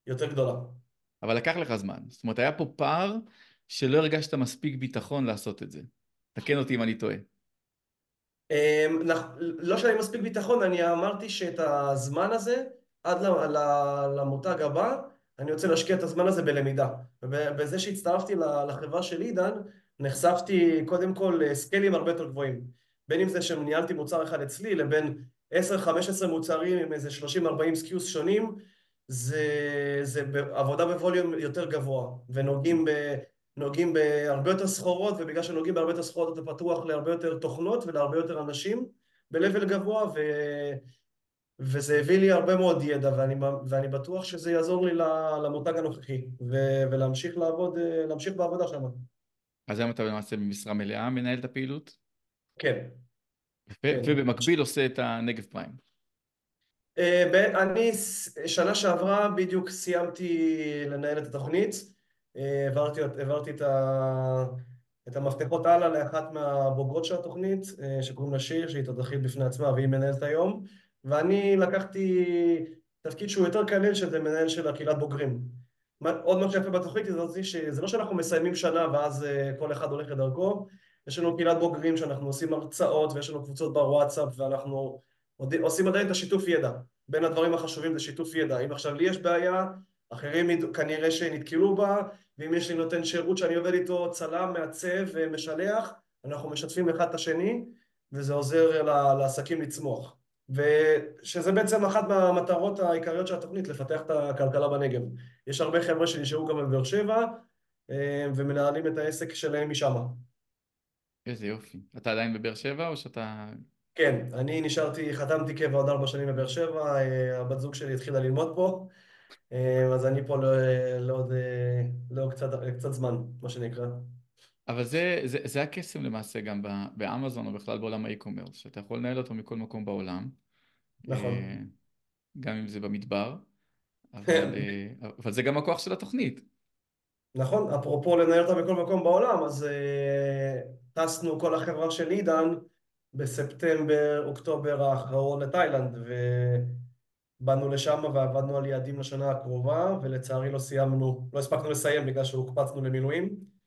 יותר גדולה. אבל לקח לך זמן. זאת אומרת, היה פה פער שלא הרגשת מספיק ביטחון לעשות את זה. תקן אותי אם אני טועה. לא שאני מספיק ביטחון, אני אמרתי שאת הזמן הזה, עד למותג הבא, אני רוצה להשקיע את הזמן הזה בלמידה. ובזה שהצטרפתי לחברה של עידן, נחשפתי קודם כל ל scaleים הרבה יותר גבוהים. בין אם זה שניהלתי מוצר אחד אצלי, לבין 10-15 מוצרים עם איזה 30-40 SKUs שונים, זה, זה עבודה ב volume יותר גבוה, ונוגעים ב, נוגעים בהרבה יותר סחורות, ובגלל שנוגעים בהרבה יותר סחורות אתה פתוח להרבה יותר תוכנות ולהרבה יותר אנשים ב-level גבוה, ו... וזה הביא לי הרבה מאוד ידע, ואני, ואני בטוח שזה יעזור לי למותג הנוכחי, ו, ולהמשיך לעבוד, להמשיך בעבודה שם. אז היום אתה למעשה במשרה מלאה מנהל את הפעילות? כן. כן. ובמקביל עושה את הנגב פריים. אה, אני שנה שעברה בדיוק סיימתי לנהל את התוכנית, אה, העברתי, העברתי את, ה, את המפתחות הלאה לאחת מהבוגרות של התוכנית, אה, שקוראים לה שיר, שהיא תותחית בפני עצמה והיא מנהלת היום, ואני לקחתי תפקיד שהוא יותר קליל, שזה מנהל של הקהילת בוגרים. עוד מה שיפה בתוכנית הזאת, שזה לא שאנחנו מסיימים שנה ואז אה, כל אחד הולך לדרכו, יש לנו קהילת בוגרים שאנחנו עושים הרצאות ויש לנו קבוצות בוואטסאפ ואנחנו עושים עדיין את השיתוף ידע. בין הדברים החשובים זה שיתוף ידע. אם עכשיו לי יש בעיה, אחרים כנראה שנתקלו בה, ואם יש לי נותן שירות שאני עובד איתו, צלם, מעצב ומשלח, אנחנו משתפים אחד את השני, וזה עוזר לעסקים לצמוח. ושזה בעצם אחת מהמטרות העיקריות של התוכנית, לפתח את הכלכלה בנגב. יש הרבה חבר'ה שנשארו גם בבאר שבע אה, ומנהלים את העסק שלהם משם. איזה יופי. אתה עדיין בבאר שבע או שאתה... כן, אני נשארתי, חתמתי קבע עוד ארבע שנים בבאר שבע, אה, הבת זוג שלי התחילה ללמוד פה, אה, אז אני פה לעוד, לעוד קצת, קצת זמן, מה שנקרא. אבל זה, זה, זה הקסם למעשה גם באמזון או בכלל בעולם האי-קומרס, שאתה יכול לנהל אותו מכל מקום בעולם. נכון. אה, גם אם זה במדבר, אבל, אה, אבל זה גם הכוח של התוכנית. נכון, אפרופו לנהל אותה בכל מקום בעולם, אז uh, טסנו כל החברה של עידן בספטמבר, אוקטובר האחרון לתאילנד, ובאנו לשם ועבדנו על יעדים לשנה הקרובה, ולצערי לא סיימנו, לא הספקנו לסיים בגלל שהוקפצנו למילואים.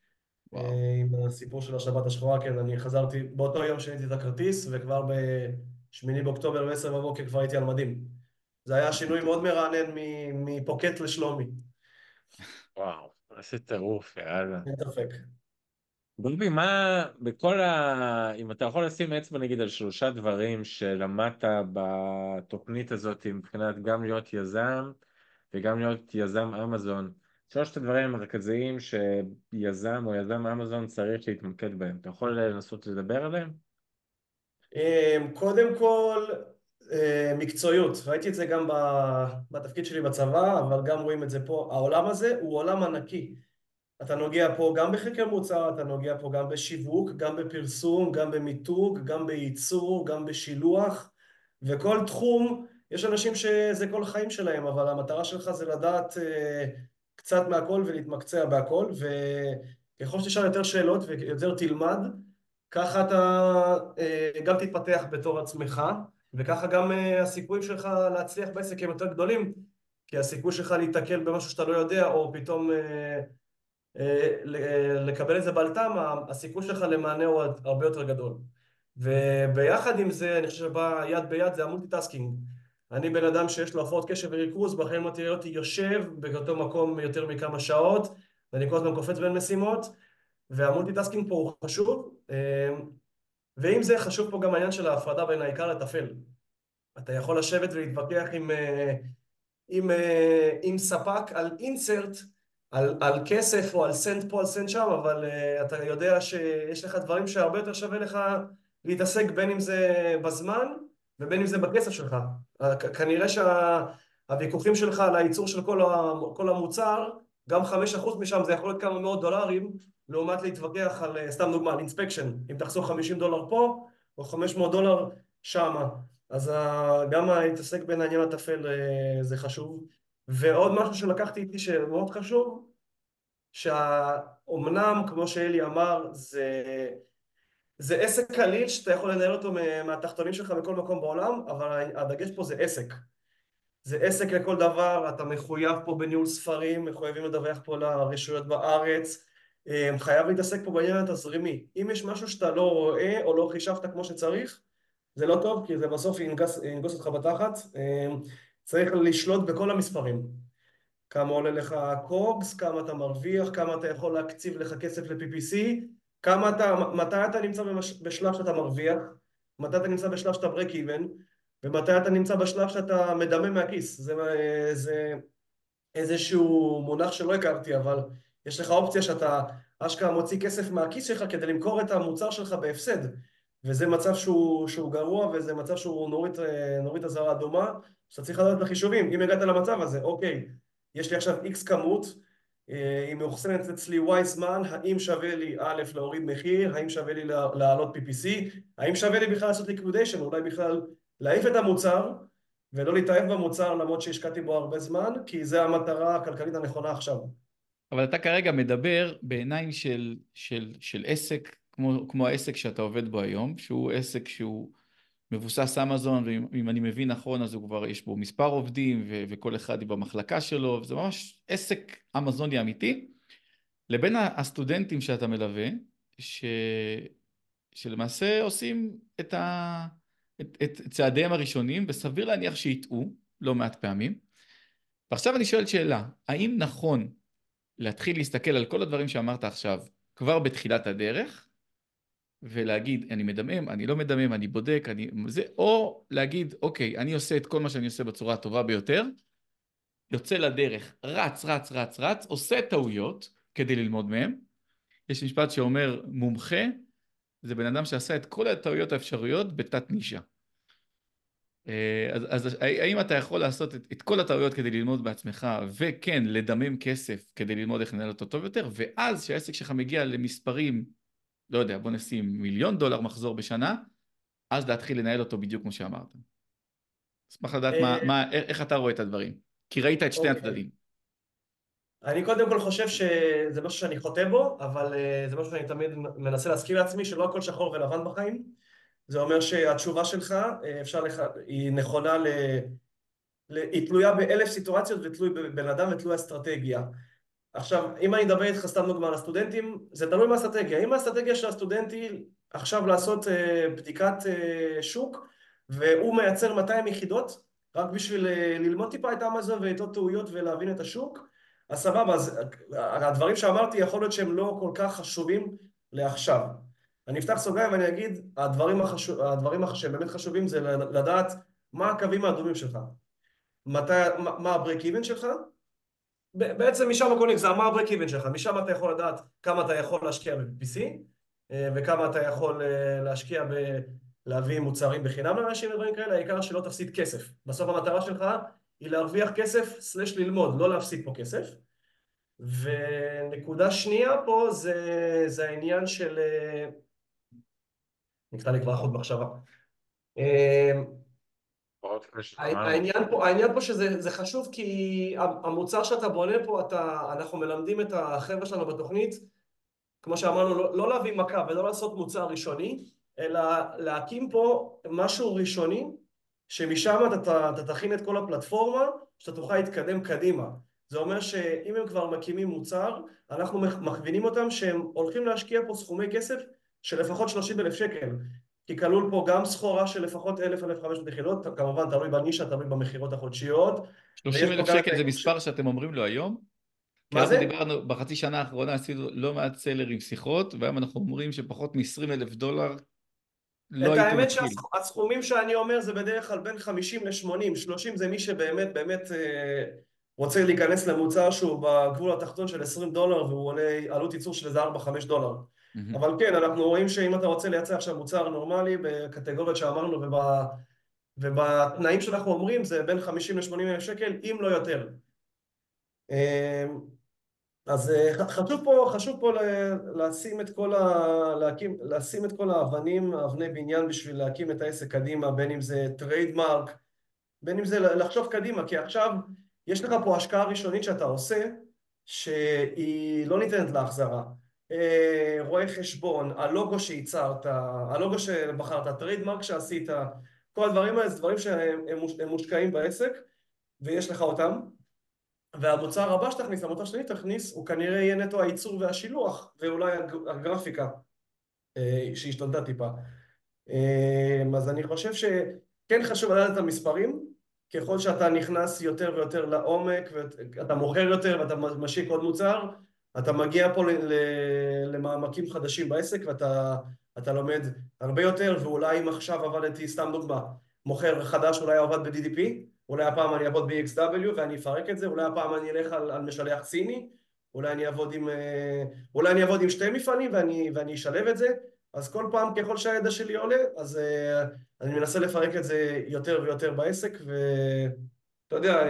אה, עם הסיפור של השבת השחורה, כן, אני חזרתי, באותו יום שהייתי את הכרטיס, וכבר ב-8 באוקטובר ב-10 בבוקר כבר הייתי על מדים. זה היה שינוי מאוד מרענן מפוקט לשלומי. וואו, איזה טירוף, יאללה. אין ספק. דובי, מה בכל ה... אם אתה יכול לשים אצבע נגיד על שלושה דברים שלמדת בתוכנית הזאת מבחינת גם להיות יזם וגם להיות יזם אמזון, שלושת הדברים המרכזיים שיזם או יזם אמזון צריך להתמקד בהם, אתה יכול לנסות לדבר עליהם? אמ, קודם כל, אה, מקצועיות, ראיתי את זה גם בתפקיד שלי בצבא, אבל גם רואים את זה פה, העולם הזה הוא עולם ענקי. אתה נוגע פה גם בחקר מוצר, אתה נוגע פה גם בשיווק, גם בפרסום, גם במיתוג, גם בייצור, גם בשילוח, וכל תחום, יש אנשים שזה כל החיים שלהם, אבל המטרה שלך זה לדעת אה, קצת מהכל ולהתמקצע בהכל, וככל שתשאל יותר שאלות ויותר תלמד, ככה אתה אה, גם תתפתח בתור עצמך, וככה גם אה, הסיכויים שלך להצליח בעסק הם יותר גדולים, כי הסיכוי שלך להיתקל במשהו שאתה לא יודע, או פתאום לקבל את זה בלטם, הסיכוי שלך למענה הוא הרבה יותר גדול. וביחד עם זה, אני חושב שבא יד ביד זה ה multitasking. אני בן אדם שיש לו הפרעות קשב וריכוז, בחיים לא תראה אותי יושב באותו מקום יותר מכמה שעות, ואני כל הזמן קופץ בין משימות, וה multitasking פה הוא חשוב, ועם זה חשוב פה גם העניין של ההפרדה בין העיקר לטפל. אתה יכול לשבת ולהתווכח עם, עם, עם ספק על insert, על, על כסף או על סנט פה, על סנט שם, אבל uh, אתה יודע שיש לך דברים שהרבה יותר שווה לך להתעסק בין אם זה בזמן ובין אם זה בכסף שלך. כנראה שהוויכוחים שלך על הייצור של כל, כל המוצר, גם חמש אחוז משם זה יכול להיות כמה מאות דולרים, לעומת להתווכח על, אה, סתם דוגמא, על אינספקשן, אם תחסוך חמישים דולר פה, או חמש מאות דולר שמה. אז גם להתעסק בין העניין הטפל אה, זה חשוב. ועוד משהו שלקחתי איתי שמאוד חשוב, שאומנם, כמו שאלי אמר, זה, זה עסק קליל שאתה יכול לנהל אותו מהתחתונים שלך בכל מקום בעולם, אבל הדגש פה זה עסק. זה עסק לכל דבר, אתה מחויב פה בניהול ספרים, מחויבים לדווח פה לרשויות בארץ, אה, חייב להתעסק פה בעניין התזרימי. אם יש משהו שאתה לא רואה או לא חישבת כמו שצריך, זה לא טוב, כי זה בסוף ינגוס, ינגוס אותך בתחת. אה, צריך לשלוט בכל המספרים. כמה עולה לך קוגס, כמה אתה מרוויח, כמה אתה יכול להקציב לך כסף ל-PPC, כמה אתה, מתי אתה נמצא בשלב שאתה מרוויח, מתי אתה נמצא בשלב שאתה break even, ומתי אתה נמצא בשלב שאתה מדמם מהכיס. זה, זה איזשהו מונח שלא הכרתי, אבל יש לך אופציה שאתה אשכרה מוציא כסף מהכיס שלך כדי למכור את המוצר שלך בהפסד. וזה מצב שהוא, שהוא גרוע, וזה מצב שהוא נורית, נורית אזהרה אדומה, שאתה צריך לדעת בחישובים, אם הגעת למצב הזה, אוקיי, יש לי עכשיו איקס כמות, היא מאוחסנת אצלי זמן, האם שווה לי א' להוריד מחיר, האם שווה לי להעלות PPC, האם שווה לי בכלל לעשות ליקווידיישן, אולי בכלל להעיף את המוצר ולא להתאהב במוצר למרות שהשקעתי בו הרבה זמן, כי זה המטרה הכלכלית הנכונה עכשיו. אבל אתה כרגע מדבר בעיניים של, של, של עסק, כמו, כמו העסק שאתה עובד בו היום, שהוא עסק שהוא מבוסס אמזון, ואם אני מבין נכון אז הוא כבר, יש בו מספר עובדים ו- וכל אחד היא במחלקה שלו, וזה ממש עסק אמזוני אמיתי, לבין הסטודנטים שאתה מלווה, ש... שלמעשה עושים את, ה... את, את צעדיהם הראשונים, וסביר להניח שיטעו לא מעט פעמים. ועכשיו אני שואל שאלה, האם נכון להתחיל להסתכל על כל הדברים שאמרת עכשיו כבר בתחילת הדרך, ולהגיד אני מדמם, אני לא מדמם, אני בודק, אני... זה, או להגיד אוקיי, אני עושה את כל מה שאני עושה בצורה הטובה ביותר, יוצא לדרך, רץ, רץ, רץ, רץ, עושה טעויות כדי ללמוד מהם. יש משפט שאומר מומחה זה בן אדם שעשה את כל הטעויות האפשריות בתת נישה. אה, אז, אז האם אתה יכול לעשות את, את כל הטעויות כדי ללמוד בעצמך וכן לדמם כסף כדי ללמוד איך לנהל אותו טוב יותר ואז כשהעסק שלך מגיע למספרים לא יודע, בוא נשים מיליון דולר מחזור בשנה, אז להתחיל לנהל אותו בדיוק כמו שאמרת. אשמח לדעת מה, אה, מה, איך אתה רואה את הדברים, כי ראית את שתי אוקיי. הצדדים. אני קודם כל חושב שזה משהו שאני חוטא בו, אבל אה, זה משהו שאני תמיד מנסה להזכיר לעצמי, שלא הכל שחור ולבן בחיים. זה אומר שהתשובה שלך, אה, אפשר לך, היא נכונה ל... היא תלויה באלף סיטואציות ותלוי בבן אדם ותלוי אסטרטגיה. עכשיו, אם אני אדבר איתך סתם דוגמא על הסטודנטים, זה תלוי מהאסטרטגיה. אם האסטרטגיה של הסטודנט היא עכשיו לעשות אה, בדיקת אה, שוק, והוא מייצר 200 יחידות, רק בשביל אה, ללמוד טיפה את אמזון ואת עוד טעויות ולהבין את השוק, אז סבבה, אז הדברים שאמרתי יכול להיות שהם לא כל כך חשובים לעכשיו. אני אפתח סוגריים ואני אגיד, הדברים, החשוב, הדברים שבאמת חשובים זה לדעת מה הקווים האדומים שלך, מתי, מה, מה ה break even שלך, בעצם משם הכל נגזר, מה ה break even שלך, משם אתה יכול לדעת כמה אתה יכול להשקיע ב-PC אה, וכמה אתה יכול אה, להשקיע בלהביא מוצרים בחינם לאנשים ודברים כאלה, העיקר שלא תפסיד כסף. בסוף המטרה שלך היא להרוויח כסף סלש ללמוד, לא להפסיד פה כסף. ונקודה שנייה פה זה, זה העניין של... אה, נקטע לי כבר חוד מחשבה. העניין פה, העניין פה שזה חשוב כי המוצר שאתה בונה פה, אתה, אנחנו מלמדים את החבר'ה שלנו בתוכנית, כמו שאמרנו, לא, לא להביא מכה ולא לעשות מוצר ראשוני, אלא להקים פה משהו ראשוני, שמשם אתה, אתה תכין את כל הפלטפורמה, שאתה תוכל להתקדם קדימה. זה אומר שאם הם כבר מקימים מוצר, אנחנו מכווינים אותם שהם הולכים להשקיע פה סכומי כסף של לפחות 30 אלף שקל. כי כלול פה גם סחורה של לפחות 1,000-1,500 יחידות, כמובן תלוי בנישה, תלוי במכירות החודשיות. 30 אלף שקל זה מספר שאתם אומרים לו היום? מה זה? דיברנו, בחצי שנה האחרונה עשינו לא מעט סלרים שיחות, והיום אנחנו אומרים שפחות מ-20 אלף דולר לא. את האמת שהסכומים שאני אומר זה בדרך כלל בין 50 ל-80, 30 זה מי שבאמת באמת אה, רוצה להיכנס למוצר שהוא בגבול התחתון של 20 דולר והוא עולה עלות ייצור של איזה 4-5 דולר. Mm-hmm. אבל כן, אנחנו רואים שאם אתה רוצה לייצר עכשיו מוצר נורמלי בקטגוריות שאמרנו וב, ובתנאים שאנחנו אומרים זה בין 50 ל-80 אלף שקל, אם לא יותר. אמ, אז אה, חשוב פה, חשוב פה לשים את כל, ה, להקים, לשים את כל האבנים, אבני בניין בשביל להקים את העסק קדימה, בין אם זה trademark, בין אם זה לחשוב קדימה, כי עכשיו יש לך פה השקעה ראשונית שאתה עושה, שהיא לא ניתנת להחזרה. אה, רואה חשבון, הלוגו שייצרת, הלוגו שבחרת, הטריידמרק שעשית, כל הדברים האלה זה דברים שהם מושקעים בעסק ויש לך אותם והמוצר הבא שתכניס, המוצר שני תכניס, הוא כנראה יהיה נטו הייצור והשילוח ואולי הגרפיקה אה, שהשתנתה טיפה. אה, אז אני חושב שכן חשוב לדעת את המספרים, ככל שאתה נכנס יותר ויותר לעומק ואתה מוכר יותר ואתה משיק עוד מוצר, אתה מגיע פה למעמקים חדשים בעסק ואתה לומד הרבה יותר ואולי אם עכשיו עבדתי, סתם דוגמה, מוכר חדש אולי עבד ב-DDP, אולי הפעם אני אעבוד ב-XW ואני אפרק את זה, אולי הפעם אני אלך על, על משלח סיני, אולי אני אעבוד עם, אה, אולי אני אעבוד עם שתי מפעלים ואני, ואני אשלב את זה, אז כל פעם ככל שהידע שלי עולה, אז uh, אני מנסה לפרק את זה יותר ויותר בעסק ואתה יודע, uh,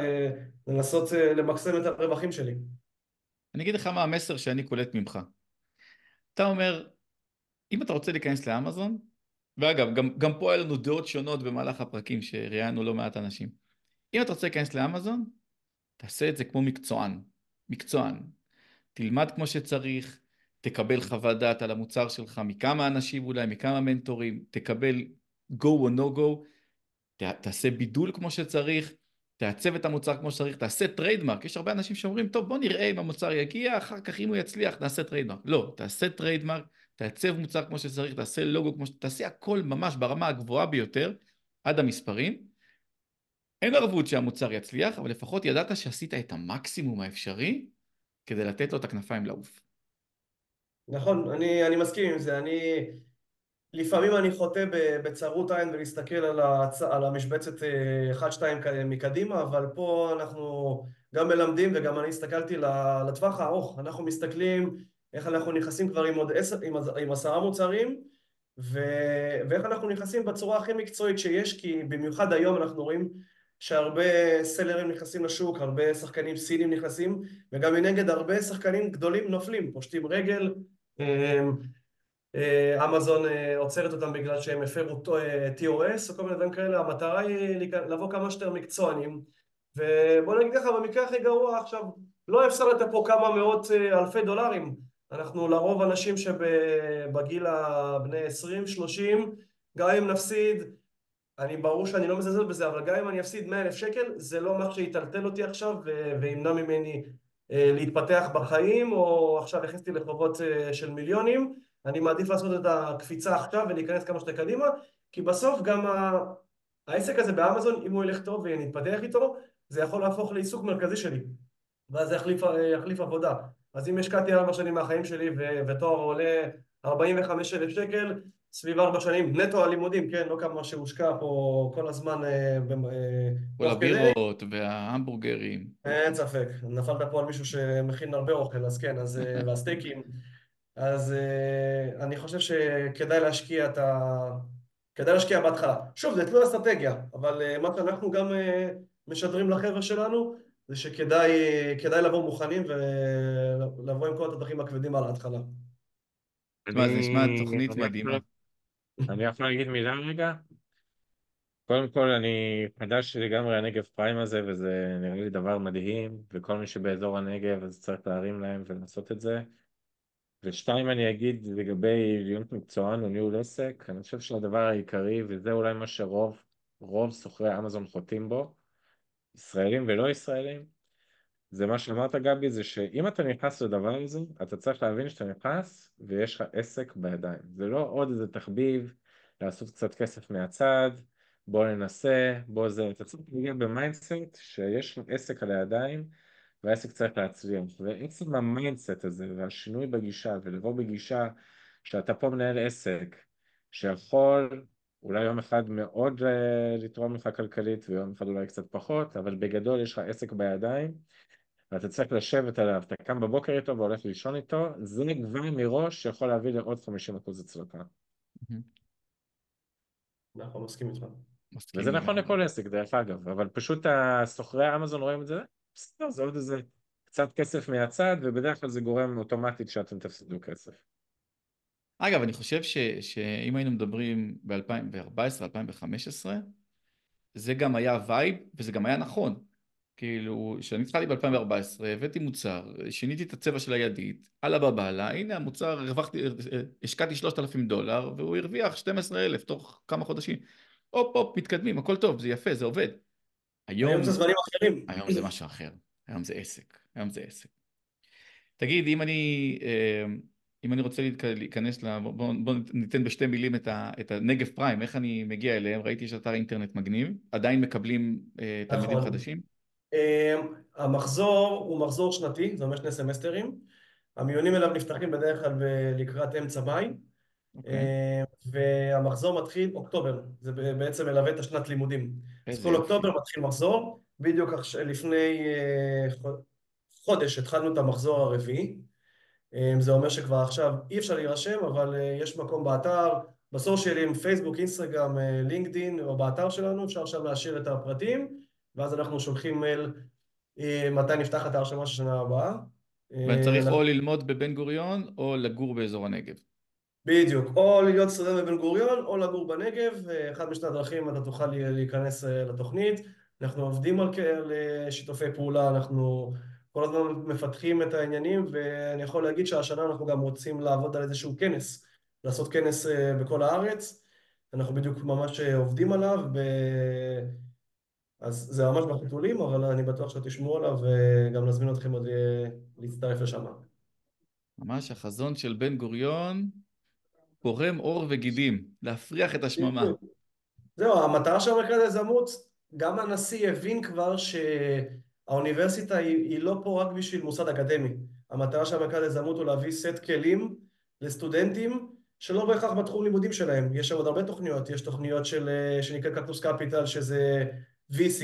לנסות למקסם את הרווחים שלי. אני אגיד לך מה המסר שאני קולט ממך. אתה אומר, אם אתה רוצה להיכנס לאמזון, ואגב, גם, גם פה היה לנו דעות שונות במהלך הפרקים שראיינו לא מעט אנשים. אם אתה רוצה להיכנס לאמזון, תעשה את זה כמו מקצוען. מקצוען. תלמד כמו שצריך, תקבל חוות דעת על המוצר שלך מכמה אנשים אולי, מכמה מנטורים, תקבל go או no go, תעשה בידול כמו שצריך, תעצב את המוצר כמו שצריך, תעשה trademark, יש הרבה אנשים שאומרים, טוב בוא נראה אם המוצר יגיע, אחר כך אם הוא יצליח נעשה trademark. לא, תעשה trademark, תעצב מוצר כמו שצריך, תעשה לוגו כמו ש... תעשה הכל ממש ברמה הגבוהה ביותר, עד המספרים. אין ערבות שהמוצר יצליח, אבל לפחות ידעת שעשית את המקסימום האפשרי כדי לתת לו את הכנפיים לעוף. נכון, אני, אני מסכים עם זה, אני... לפעמים אני חוטא בצרות עין ולהסתכל על, הצ... על המשבצת 1-2 אה, מקדימה, אבל פה אנחנו גם מלמדים וגם אני הסתכלתי לטווח הארוך, אנחנו מסתכלים איך אנחנו נכנסים כבר עם עוד עשר, עם, עם עשרה מוצרים ו... ואיך אנחנו נכנסים בצורה הכי מקצועית שיש, כי במיוחד היום אנחנו רואים שהרבה סלרים נכנסים לשוק, הרבה שחקנים סינים נכנסים, וגם מנגד הרבה שחקנים גדולים נופלים, פושטים רגל, אה, אמזון אה, עוצרת אותם בגלל שהם הפרו TOS או כל מיני דברים כאלה, המטרה היא לבוא כמה שיותר מקצוענים. ובוא נגיד ככה, במקרה הכי גרוע עכשיו לא הפסדת פה כמה מאות אה, אלפי דולרים. אנחנו לרוב אנשים שבגיל הבני 20-30 גם אם נפסיד אני ברור שאני לא מזלזל בזה אבל גם אם אני אפסיד 100 אלף שקל זה לא מה שיטלטל אותי עכשיו וימנע ממני להתפתח בחיים או עכשיו הכניסתי לחובות של מיליונים אני מעדיף לעשות את הקפיצה עכשיו ולהיכנס כמה שיותר קדימה, כי בסוף גם העסק הזה באמזון, אם הוא ילך טוב ונתפתח איתו, זה יכול להפוך לעיסוק מרכזי שלי, ואז זה יחליף, יחליף עבודה. אז אם השקעתי ארבע שנים מהחיים שלי ותואר עולה 45 אלף שקל, סביב ארבע שנים, נטו הלימודים, כן, לא כמה שהושקע פה כל הזמן אה, אה, כל הבירות וההמבורגרים. אין ספק, נפלת פה על מישהו שמכין הרבה אוכל, אז כן, אז, אה, והסטייקים. אז אני חושב שכדאי להשקיע את ה... כדאי להשקיע בהתחלה. שוב, זה תלוי אסטרטגיה, אבל מה שאנחנו גם משדרים לחבר'ה שלנו, זה שכדאי לבוא מוכנים ולבוא עם כל התותחים הכבדים על ההתחלה. מה, זה נשמע תוכנית מדהימה. אני יכול להגיד מילה רגע? קודם כל אני חדש לגמרי הנגב פריים הזה וזה נראה לי דבר מדהים וכל מי שבאזור הנגב אז צריך להרים להם ולעשות את זה ושתיים אני אגיד לגבי להיות מקצוען או ניהול עסק אני חושב שהדבר העיקרי וזה אולי מה שרוב רוב סוחרי אמזון חוטאים בו ישראלים ולא ישראלים זה מה שאמרת גבי, זה שאם אתה נכנס לדבר הזה, אתה צריך להבין שאתה נכנס ויש לך עסק בידיים. זה לא עוד איזה תחביב לעשות קצת כסף מהצד, בוא ננסה, בוא זה, אתה צריך להגיע ב mindset שיש עסק על הידיים והעסק צריך להצליח. ועצם ה mindset הזה והשינוי בגישה ולבוא בגישה שאתה פה מנהל עסק שיכול אולי יום אחד מאוד uh, לתרום לך כלכלית ויום אחד אולי קצת פחות, אבל בגדול יש לך עסק בידיים ואתה צריך לשבת עליו, אתה קם בבוקר איתו והולך לישון איתו, זה כבר מראש שיכול להביא לעוד 50% הצלחה. נכון, מסכים איתך. וזה נכון לכל עסק דרך אגב, אבל פשוט הסוחרי אמזון רואים את זה, בסדר, זה עוד איזה קצת כסף מהצד, ובדרך כלל זה גורם אוטומטית שאתם תפסידו כסף. אגב, אני חושב ש, שאם היינו מדברים ב-2014-2015, זה גם היה וייב, וזה גם היה נכון. כאילו, כשאני התחלתי ב-2014, הבאתי מוצר, שיניתי את הצבע של הידית, אללה בבאללה, הנה המוצר, הרווחתי, השקעתי 3,000 דולר, והוא הרוויח 12,000 תוך כמה חודשים. הופ הופ, מתקדמים, הכל טוב, זה יפה, זה עובד. היום, היום זה זמנים אחרים. היום זה משהו אחר, היום זה עסק, היום זה עסק. תגיד, אם אני, אה, אם אני רוצה להיכנס, ל... בואו בוא ניתן בשתי מילים את, ה, את הנגב פריים, איך אני מגיע אליהם, ראיתי שיש אתר אינטרנט מגניב, עדיין מקבלים אה, תלמידים נכון. חדשים? אמ, המחזור הוא מחזור שנתי, זה אומר שני סמסטרים. המיונים אליו נפתחים בדרך כלל לקראת אמצע מאי. Okay. אוקיי. והמחזור מתחיל אוקטובר, זה בעצם מלווה את השנת לימודים. אז כל אוקטובר מתחיל מחזור, בדיוק לפני אה, חודש התחלנו את המחזור הרביעי. אמ, זה אומר שכבר עכשיו אי אפשר להירשם, אבל אה, יש מקום באתר, בסושיאלים, פייסבוק, אינסטגרם, אה, לינקדין, או באתר שלנו, אפשר עכשיו להשאיר את הפרטים. ואז אנחנו שולחים מייל אה, מתי נפתח את ההרשמה של השנה הבאה. ואני צריך או ללמוד בבן גוריון או לגור באזור הנגב. בדיוק, או להיות סטודנט בבן גוריון או לגור בנגב, אה, אחד משתי הדרכים אתה תוכל להיכנס אה, לתוכנית. אנחנו עובדים על שיתופי פעולה, אנחנו כל הזמן מפתחים את העניינים ואני יכול להגיד שהשנה אנחנו גם רוצים לעבוד על איזשהו כנס, לעשות כנס בכל הארץ, אנחנו בדיוק ממש עובדים עליו אז זה ממש בחיתולים, אבל אני בטוח שתשמעו עליו וגם נזמין אתכם עוד להצטרף לשם. ממש החזון של בן גוריון קורם עור וגידים, להפריח את השממה. זהו, המטרה של המרכז היזמות, גם הנשיא הבין כבר שהאוניברסיטה היא, היא לא פה רק בשביל מוסד אקדמי. המטרה של המרכז היזמות הוא להביא סט כלים לסטודנטים שלא בהכרח בתחום לימודים שלהם. יש עוד הרבה תוכניות, יש תוכניות של, שנקרא קקטוס קפיטל, שזה VC,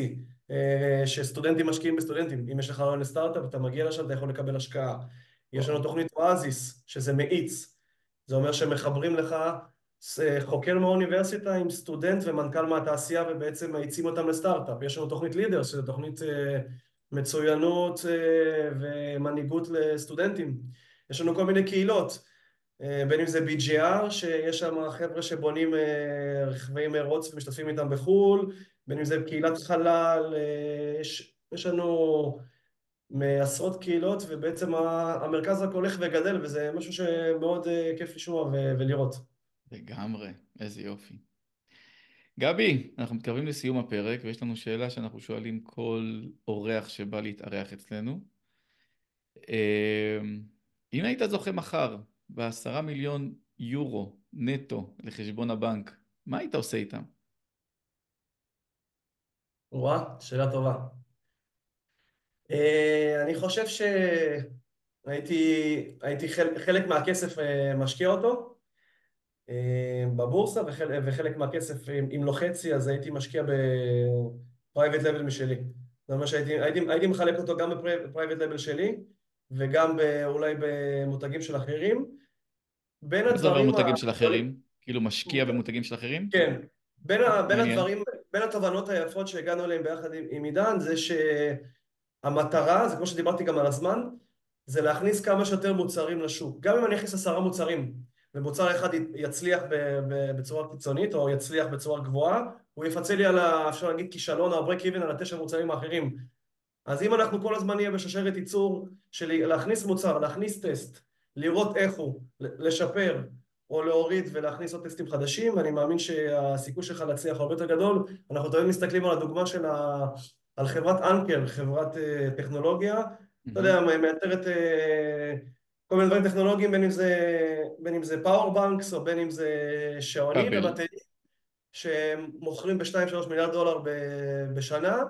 אה, שסטודנטים משקיעים בסטודנטים, אם יש לך רעיון לסטארט-אפ, אתה מגיע לשם, אתה יכול לקבל השקעה. יש לנו תוכנית אואזיס, שזה מאיץ, זה אומר שמחברים לך אה, חוקר מהאוניברסיטה עם סטודנט ומנכ"ל מהתעשייה ובעצם מאיצים אותם לסטארט-אפ. יש לנו תוכנית לידר, שזו תוכנית אה, מצוינות ומנהיגות לסטודנטים. יש לנו כל מיני קהילות, בין אם זה BGR, שיש שם חבר'ה שבונים רכבי מרוץ ומשתתפים איתם בחו"ל, בין אם זה קהילת חלל, אה, יש, יש לנו מעשרות קהילות ובעצם המרכז רק הולך וגדל וזה משהו שמאוד אה, כיף לשמוע ולראות. לגמרי, איזה יופי. גבי, אנחנו מתקרבים לסיום הפרק ויש לנו שאלה שאנחנו שואלים כל אורח שבא להתארח אצלנו. אה, אם היית זוכה מחר בעשרה מיליון יורו נטו לחשבון הבנק, מה היית עושה איתם? וואה, שאלה טובה. Uh, אני חושב ש... הייתי, חלק, חלק מהכסף אה, משקיע אותו אה, בבורסה, וחלק, וחלק מהכסף, אם לא חצי, אז הייתי משקיע ב private label משלי. זאת אומרת שהייתי הייתי, הייתי מחלק אותו גם ב private label שלי, וגם אולי במותגים של אחרים. בין הדברים... מה זה אומר מותגים של אחרים? כאילו משקיע במותגים של אחרים? כן. בין, הדברים, בין התובנות היפות שהגענו אליהן ביחד עם, עידן, זה שהמטרה, זה כמו שדיברתי גם על הזמן, זה להכניס כמה שיותר מוצרים לשוק. גם אם אני אכניס עשרה מוצרים, ומוצר אחד יצליח בצורה קיצונית, או יצליח בצורה גבוהה, הוא יפצה לי על, ה, אפשר להגיד, כישלון או break even על התשע מוצרים האחרים. אז אם אנחנו כל הזמן נהיה בשרשרת ייצור של להכניס מוצר, להכניס טסט, לראות איך הוא, לשפר, או להוריד ולהכניס עוד טסטים חדשים, אני מאמין שהסיכוי שלך להצליח הרבה יותר גדול. אנחנו תמיד מסתכלים על הדוגמה של ה... על חברת אנקר, חברת uh, טכנולוגיה, mm-hmm. אתה יודע, מייצרת uh, כל מיני דברים טכנולוגיים, בין אם זה, בין אם זה פאור בנקס או בין אם זה שעונים ובטריים, שמוכרים ב-2-3 מיליארד דולר בשנה,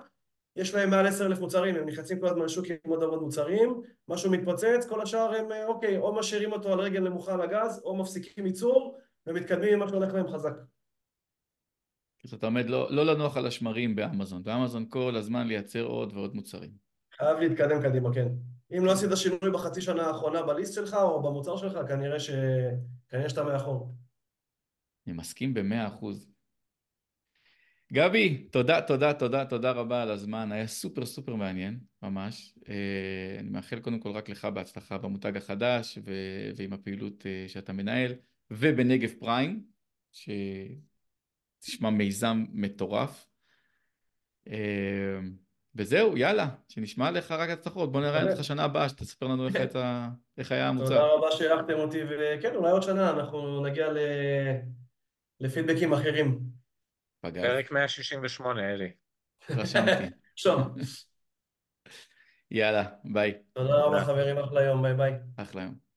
יש להם מעל עשר אלף מוצרים, הם נכנסים כל הזמן לשוק עם עוד הרבה מוצרים, משהו מתפוצץ, כל השאר הם אה, אוקיי, או משאירים אותו על רגל נמוכה על הגז, או מפסיקים ייצור ומתקדמים עם מה שהולך להם חזק. זאת אומרת, לא, לא לנוח על השמרים באמזון, באמזון כל הזמן לייצר עוד ועוד מוצרים. חייב להתקדם קדימה, כן. אם לא עשית שינוי בחצי שנה האחרונה בליסט שלך או במוצר שלך, כנראה, ש... כנראה שאתה מאחור. אני מסכים במאה אחוז. גבי, תודה, תודה, תודה, תודה רבה על הזמן, היה סופר סופר מעניין, ממש. אה, אני מאחל קודם כל רק לך בהצלחה במותג החדש ו- ועם הפעילות אה, שאתה מנהל, ובנגב פריים, שתשמע מיזם מטורף. אה, וזהו, יאללה, שנשמע עליך רק הצלחות. בוא נראה אותך שנה הבאה, שתספר לנו איך, הייתה, איך היה המוצר. תודה רבה שאירחתם אותי, וכן, אולי עוד שנה אנחנו נגיע ל... לפידבקים אחרים. פגז. פרק 168, אלי. רשמתי. שם. יאללה, ביי. תודה רבה חברים, אחלה יום, ביי ביי. אחלה יום.